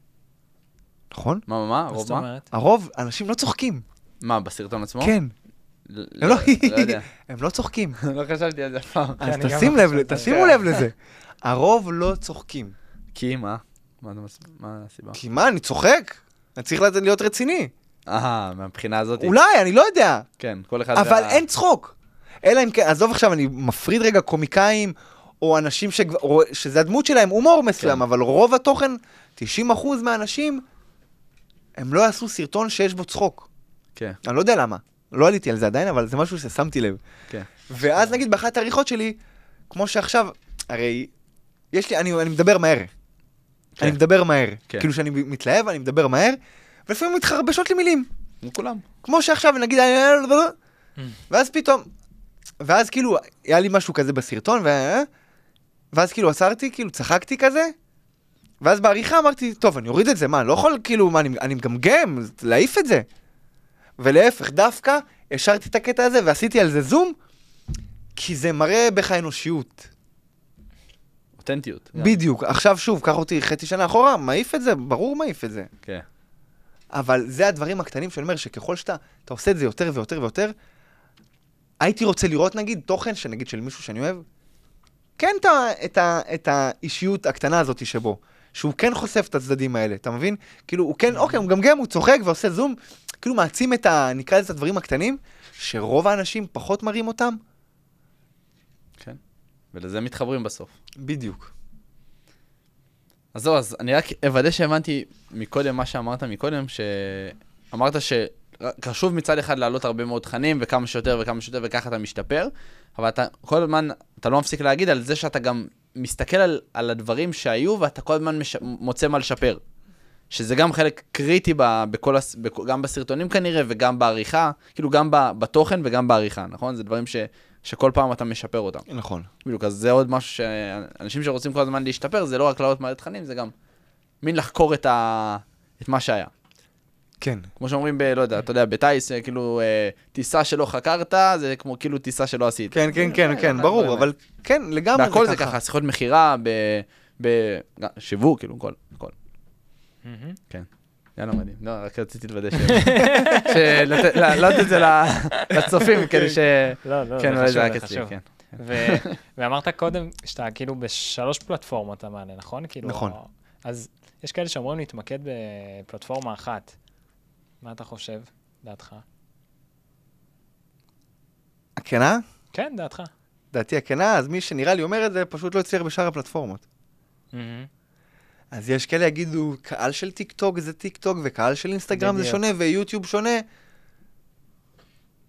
נכון? מה, מה, מה? מה רוב זאת מה? אומרת? הרוב, אנשים לא צוחקים. מה, בסרטון עצמו? כן. הם לא, לא יודע. הם לא צוחקים. לא חשבתי על זה אף פעם. אז תשים לא לב, תשימו זה. לב לזה. הרוב לא צוחקים. כי מה? מה אתה מס- מה הסיבה? כי מה, אני צוחק? אני צריך להיות רציני. אה, מהבחינה הזאת. אולי, אני לא יודע. כן, כל אחד... אבל אין צחוק. אלא אם כן, עזוב עכשיו, אני מפריד רגע קומיקאים, או אנשים או- שזה הדמות שלהם, הומור מסוים, כן. אבל רוב התוכן, 90% מהאנשים, הם לא יעשו סרטון שיש בו צחוק. כן, אני לא יודע למה. לא עליתי על זה עדיין, אבל זה משהו ששמתי לב. כן. ואז נגיד באחת העריכות שלי, כמו שעכשיו, הרי יש לי, אני, אני מדבר מהר. כן. אני מדבר מהר. כן. כאילו שאני מתלהב, אני מדבר מהר, ולפעמים מתחרבשות לי מילים. כמו כולם. כמו שעכשיו, נגיד, ואז פתאום, ואז כאילו, היה לי משהו כזה בסרטון, ו... ואז כאילו עצרתי, כאילו צחקתי כזה, ואז בעריכה אמרתי, טוב, אני אוריד את זה, מה, אני לא יכול, כאילו, מה, אני, אני מגמגם, להעיף את זה. ולהפך, דווקא השארתי את הקטע הזה ועשיתי על זה זום, כי זה מראה בך אנושיות. אותנטיות. בדיוק. עכשיו שוב, קח אותי חצי שנה אחורה, מעיף את זה, ברור מעיף את זה. כן. אבל זה הדברים הקטנים שאני אומר, שככל שאתה אתה עושה את זה יותר ויותר ויותר, הייתי רוצה לראות נגיד תוכן, שנגיד של מישהו שאני אוהב, כן את, ה, את, ה, את האישיות הקטנה הזאת שבו, שהוא כן חושף את הצדדים האלה, אתה מבין? כאילו, הוא כן, אוקיי, הוא מגמגם, הוא צוחק ועושה זום, כאילו מעצים את ה... נקרא לזה את הדברים הקטנים, שרוב האנשים פחות מראים אותם. כן. ולזה מתחברים בסוף. בדיוק. אז זהו, אז אני רק אוודא שהבנתי מקודם מה שאמרת מקודם, שאמרת שחשוב מצד אחד להעלות הרבה מאוד תכנים, וכמה שיותר וכמה שיותר, וככה אתה משתפר, אבל אתה כל הזמן, אתה לא מפסיק להגיד על זה שאתה גם מסתכל על, על הדברים שהיו, ואתה כל הזמן מש, מוצא מה לשפר. שזה גם חלק קריטי ב, בכל, הס- בכ- גם בסרטונים כנראה, וגם בעריכה, כאילו גם ב, בתוכן וגם בעריכה, נכון? זה דברים ש, שכל פעם אתה משפר אותם. נכון. בדיוק, אז זה עוד משהו שאנשים שרוצים כל הזמן להשתפר, זה לא רק לעלות מלא תכנים, זה גם מין לחקור את, ה... את מה שהיה. כן. כמו שאומרים ב... לא יודע, אתה יודע, בטיס, אה, כאילו, אה, טיסה שלא חקרת, זה כמו כאילו טיסה שלא עשית. כן, כן, כן, כן, ברור, אבל כן, לגמרי והכל זה ככה, שיחות מכירה, ב... ב... גם שיווק, כאילו, הכל. כן. יאללה, מדהים. לא, רק רציתי לוודא ש... להעלות את זה לצופים, כדי ש... לא, לא, כן, זה חשוב, זה חשוב. כן. ו- ואמרת קודם שאתה כאילו בשלוש פלטפורמות אתה מעלה, נכון? כאילו, נכון. אז יש כאלה שאומרים להתמקד בפלטפורמה אחת. מה אתה חושב, דעתך? הכנה? כן, דעתך. דעתי הכנה, אז מי שנראה לי אומר את זה, פשוט לא הצליח בשאר הפלטפורמות. אז יש כאלה יגידו, קהל של טיק טוק זה טיק טוק, וקהל של אינסטגרם זה בדיוק. שונה, ויוטיוב שונה.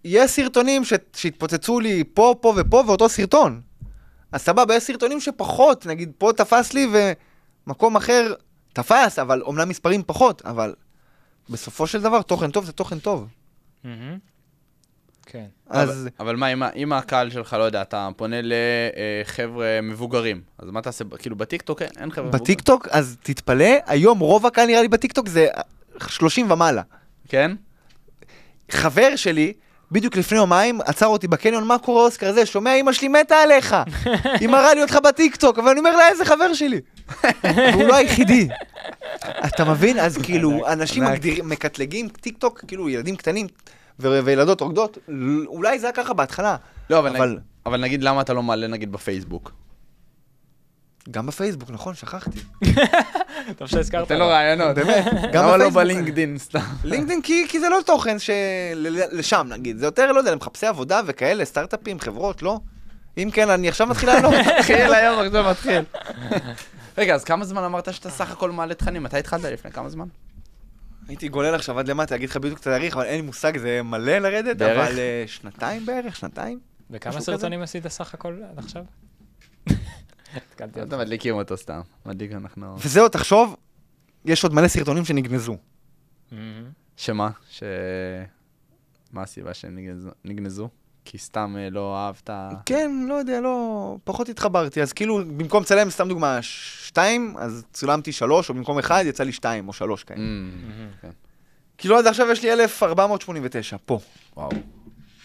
יש סרטונים ש... שהתפוצצו לי פה, פה ופה, ואותו סרטון. אז סבבה, יש סרטונים שפחות, נגיד פה תפס לי ומקום אחר תפס, אבל אומנם מספרים פחות, אבל בסופו של דבר תוכן טוב זה תוכן טוב. מהמם. כן. אז אבל, אבל מה, אם, אם הקהל שלך, לא יודע, אתה פונה לחבר'ה מבוגרים, אז מה תעשה, כאילו בטיקטוק אין, אין חבר'ה מבוגרים? בטיקטוק, אז תתפלא, היום רוב הקהל נראה לי בטיקטוק זה 30 ומעלה. כן? חבר שלי, בדיוק לפני יומיים, עצר אותי בקניון, מה קורה אוסקר זה? שומע, אמא שלי מתה עליך. היא מראה לי אותך בטיקטוק, אבל אני אומר לה, איזה חבר שלי. והוא לא היחידי. אתה מבין? אז כאילו, אנשים מקטלגים טיקטוק, כאילו ילדים קטנים וילדות רוקדות, אולי זה היה ככה בהתחלה. לא, אבל, אבל- נגיד, אבל נגיד למה אתה לא מעלה נגיד בפייסבוק? גם בפייסבוק, נכון, שכחתי. טוב שהזכרת. תן לו רעיונות. באמת, גם למה לא. בלינקדין סתם? לינקדאין כי, כי זה לא תוכן שלשם נגיד, זה יותר, לא יודע, למחפשי עבודה וכאלה, סטארט-אפים, חברות, לא? אם כן, אני עכשיו מתחיל לענות. מתחיל היום, עכשיו מתחיל. רגע, אז כמה זמן אמרת שאתה סך הכל מעלה תכנים? מתי התחלת לפני כמה זמן? הייתי גולל עכשיו עד למטה, אגיד לך בדיוק את התאריך, אבל אין לי מושג, זה מלא לרדת, בערך? אבל אה, שנתיים בערך, שנתיים? וכמה סרטונים עשית סך הכל עד עכשיו? התקלתי אתה אותך. מדליקים אותו סתם. מדליק אנחנו... וזהו, תחשוב, יש עוד מלא סרטונים שנגנזו. שמה? ש... מה הסיבה שנגנזו? כי סתם אה, לא אהבת... כן, לא יודע, לא... פחות התחברתי, אז כאילו, במקום לצלם, סתם דוגמה, שתיים, אז צולמתי שלוש, או במקום אחד, יצא לי שתיים או שלוש כאלה. אמ, כן. כאילו עד עכשיו יש לי 1489, פה. וואו.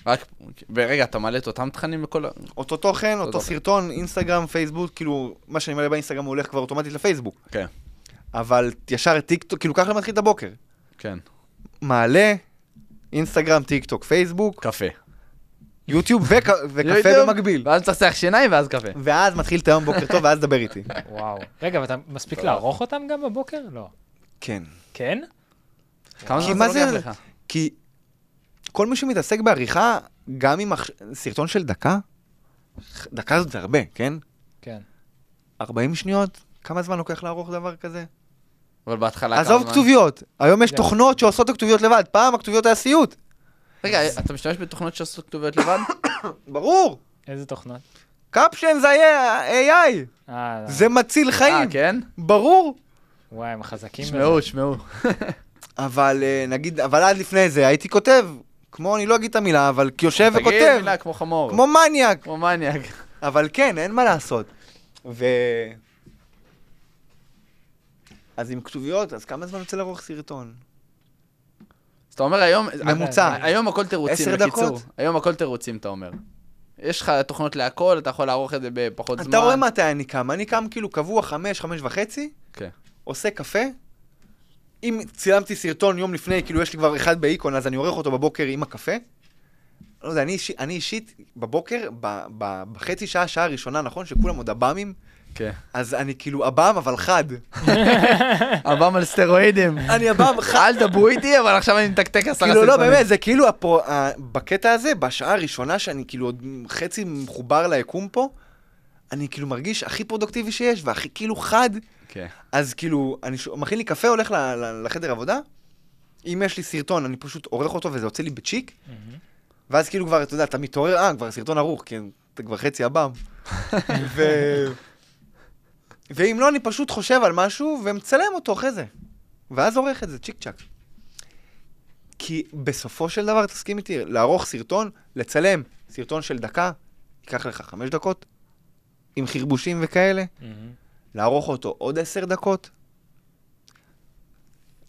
רק... ורגע, אתה מעלה את אותם תכנים לכל... ה- אותו תוכן, אותו. סרטון, אינסטגרם, פייסבוק, כאילו, מה שאני מעלה באינסטגרם הוא הולך כבר אוטומטית לפייסבוק. כן. אבל ישר טיק טוק, כאילו ככה מתחיל את הבוקר. כן. מעלה, אינסטגרם, טיק טוק, פייסבוק, קפה. יוטיוב וק- וקפה יוטיוב, במקביל. ואז מצחצח שיניים ואז קפה. ואז מתחיל את היום בוקר טוב, ואז דבר איתי. וואו. רגע, ואתה מספיק לערוך אותם גם בבוקר? לא. כן. כן? כמה כי זמן מה זה לוקח לך? כי כל מי שמתעסק בעריכה, גם עם מחש- סרטון של דקה, דקה זאת זה הרבה, כן? כן. 40 שניות? כמה זמן לוקח לערוך דבר כזה? אבל בהתחלה כמה עזוב זמן? כתוביות, היום יש. תוכנות שעושות את הכתוביות לבד, פעם הכתוביות היה סיוט. רגע, אתה משתמש בתוכנות שעושות כתוביות לבד? ברור, איזה תוכנות? קפשן זה היה AI, אה, זה מציל אה, חיים, כן? ברור. וואי, הם חזקים בזה. שמעו, שמעו. אבל אה, נגיד, אבל עד לפני זה הייתי כותב, כמו, אני לא אגיד את המילה, אבל יושב תגיד וכותב, מילה כמו חמור. כמו מניאק. כמו מניאק. אבל כן, אין מה לעשות. ו... אז עם כתוביות, אז כמה זמן יוצא לערוך סרטון? אתה אומר היום... ממוצע. היום הכל תירוצים, עשר בקיצור. דקות? היום הכל תירוצים, אתה אומר. יש לך תוכנות להכל, אתה יכול לערוך את זה בפחות זמן. אתה רואה מתי אני קם? אני קם כאילו קבוע חמש, חמש וחצי, כן. עושה קפה. אם צילמתי סרטון יום לפני, כאילו יש לי כבר אחד באיקון, אז אני עורך אותו בבוקר עם הקפה. לא יודע, אני, אישי, אני אישית, בבוקר, ב, ב, בחצי שעה, שעה הראשונה, נכון? שכולם עוד עב"מים, כן. אז אני כאילו עב"ם, אבל חד. עב"ם על סטרואידים. אני עב"ם חד. אל דברו איתי, אבל עכשיו אני מתקתק עשרה כאילו, לא, סרטונים. באמת, זה כאילו, בקטע הזה, בשעה הראשונה שאני כאילו עוד חצי מחובר ליקום פה, אני כאילו מרגיש הכי פרודוקטיבי שיש, והכי כאילו חד. כן. אז כאילו, אני. מכין לי קפה, הולך. לחדר עבודה, אם יש לי סרטון, אני פשוט עורך אותו וזה יוצא לי בצ'יק. ואז כאילו כבר, אתה יודע, אתה מתעורר, אה, כבר סרטון ערוך, כי אתה כבר חצי עב"ם. ואם לא, אני פשוט חושב על משהו ומצלם אותו אחרי זה. ואז עורך את זה, צ'יק צ'אק. כי בסופו של דבר, תסכים איתי, לערוך סרטון, לצלם סרטון של דקה, ייקח לך חמש דקות, עם חרבושים וכאלה. מהמם. לערוך אותו עוד עשר דקות?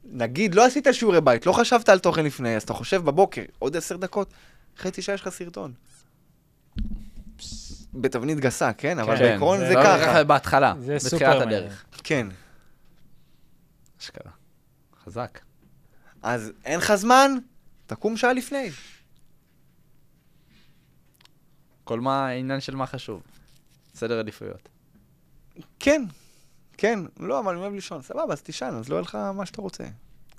נגיד, לא עשית שיעורי בית, לא חשבת על תוכן לפני, אז אתה חושב בבוקר, עוד עשר דקות, חצי שעה יש לך סרטון. בתבנית גסה, כן? אבל כן, בעיקרון זה זה לא, ככה. בהתחלה, בתחילת. הדרך. כן. אשכרה. חזק. אז אין לך זמן, תקום שעה לפני. כל מה העניין של מה חשוב. סדר עדיפויות. כן, כן. לא, אבל אני אוהב לישון. סבבה, אז תישן, אז לא יהיה לך מה שאתה רוצה.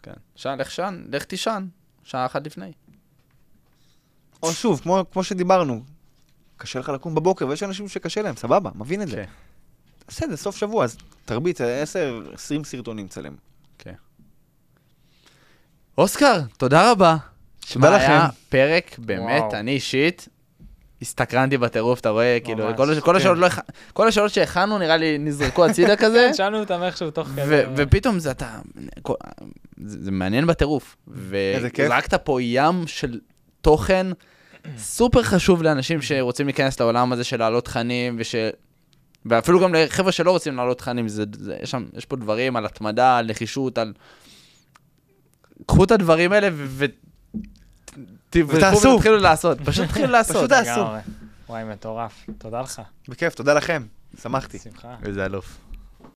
כן. שעה, לך שן, לך תישן. שעה אחת לפני. או שוב, כמו, כמו שדיברנו, קשה לך לקום בבוקר, ויש אנשים שקשה להם, סבבה, מבין את זה. כן. תעשה את זה סוף שבוע, אז תרביץ 10, 20 סרטונים צלם. אוסקר, תודה רבה. תודה שמע, היה לכם. פרק, באמת, וואו. אני אישית, הסתקרנתי בטירוף, אתה רואה, כאילו, כל כן. השאלות לא כל השאלות שהכנו, נראה לי, נזרקו הצידה כזה. כן, שאלנו אותם איכשהו תוך כדי. ופתאום זה אתה, זה מעניין בטירוף. איזה כיף. וזרקת פה ים של תוכן סופר חשוב לאנשים שרוצים להיכנס לעולם הזה של להעלות תכנים, וש... ואפילו גם לחבר'ה שלא רוצים להעלות תכנים, זה, זה, יש, שם, יש פה דברים על התמדה, על נחישות, על... קחו את הדברים האלה ו... ותעשו. ותתחילו לעשות, פשוט תתחילו לעשות. פשוט תעשו. וואי, מטורף. תודה לך. בכיף, תודה לכם, שמחתי. שמחה. איזה אלוף.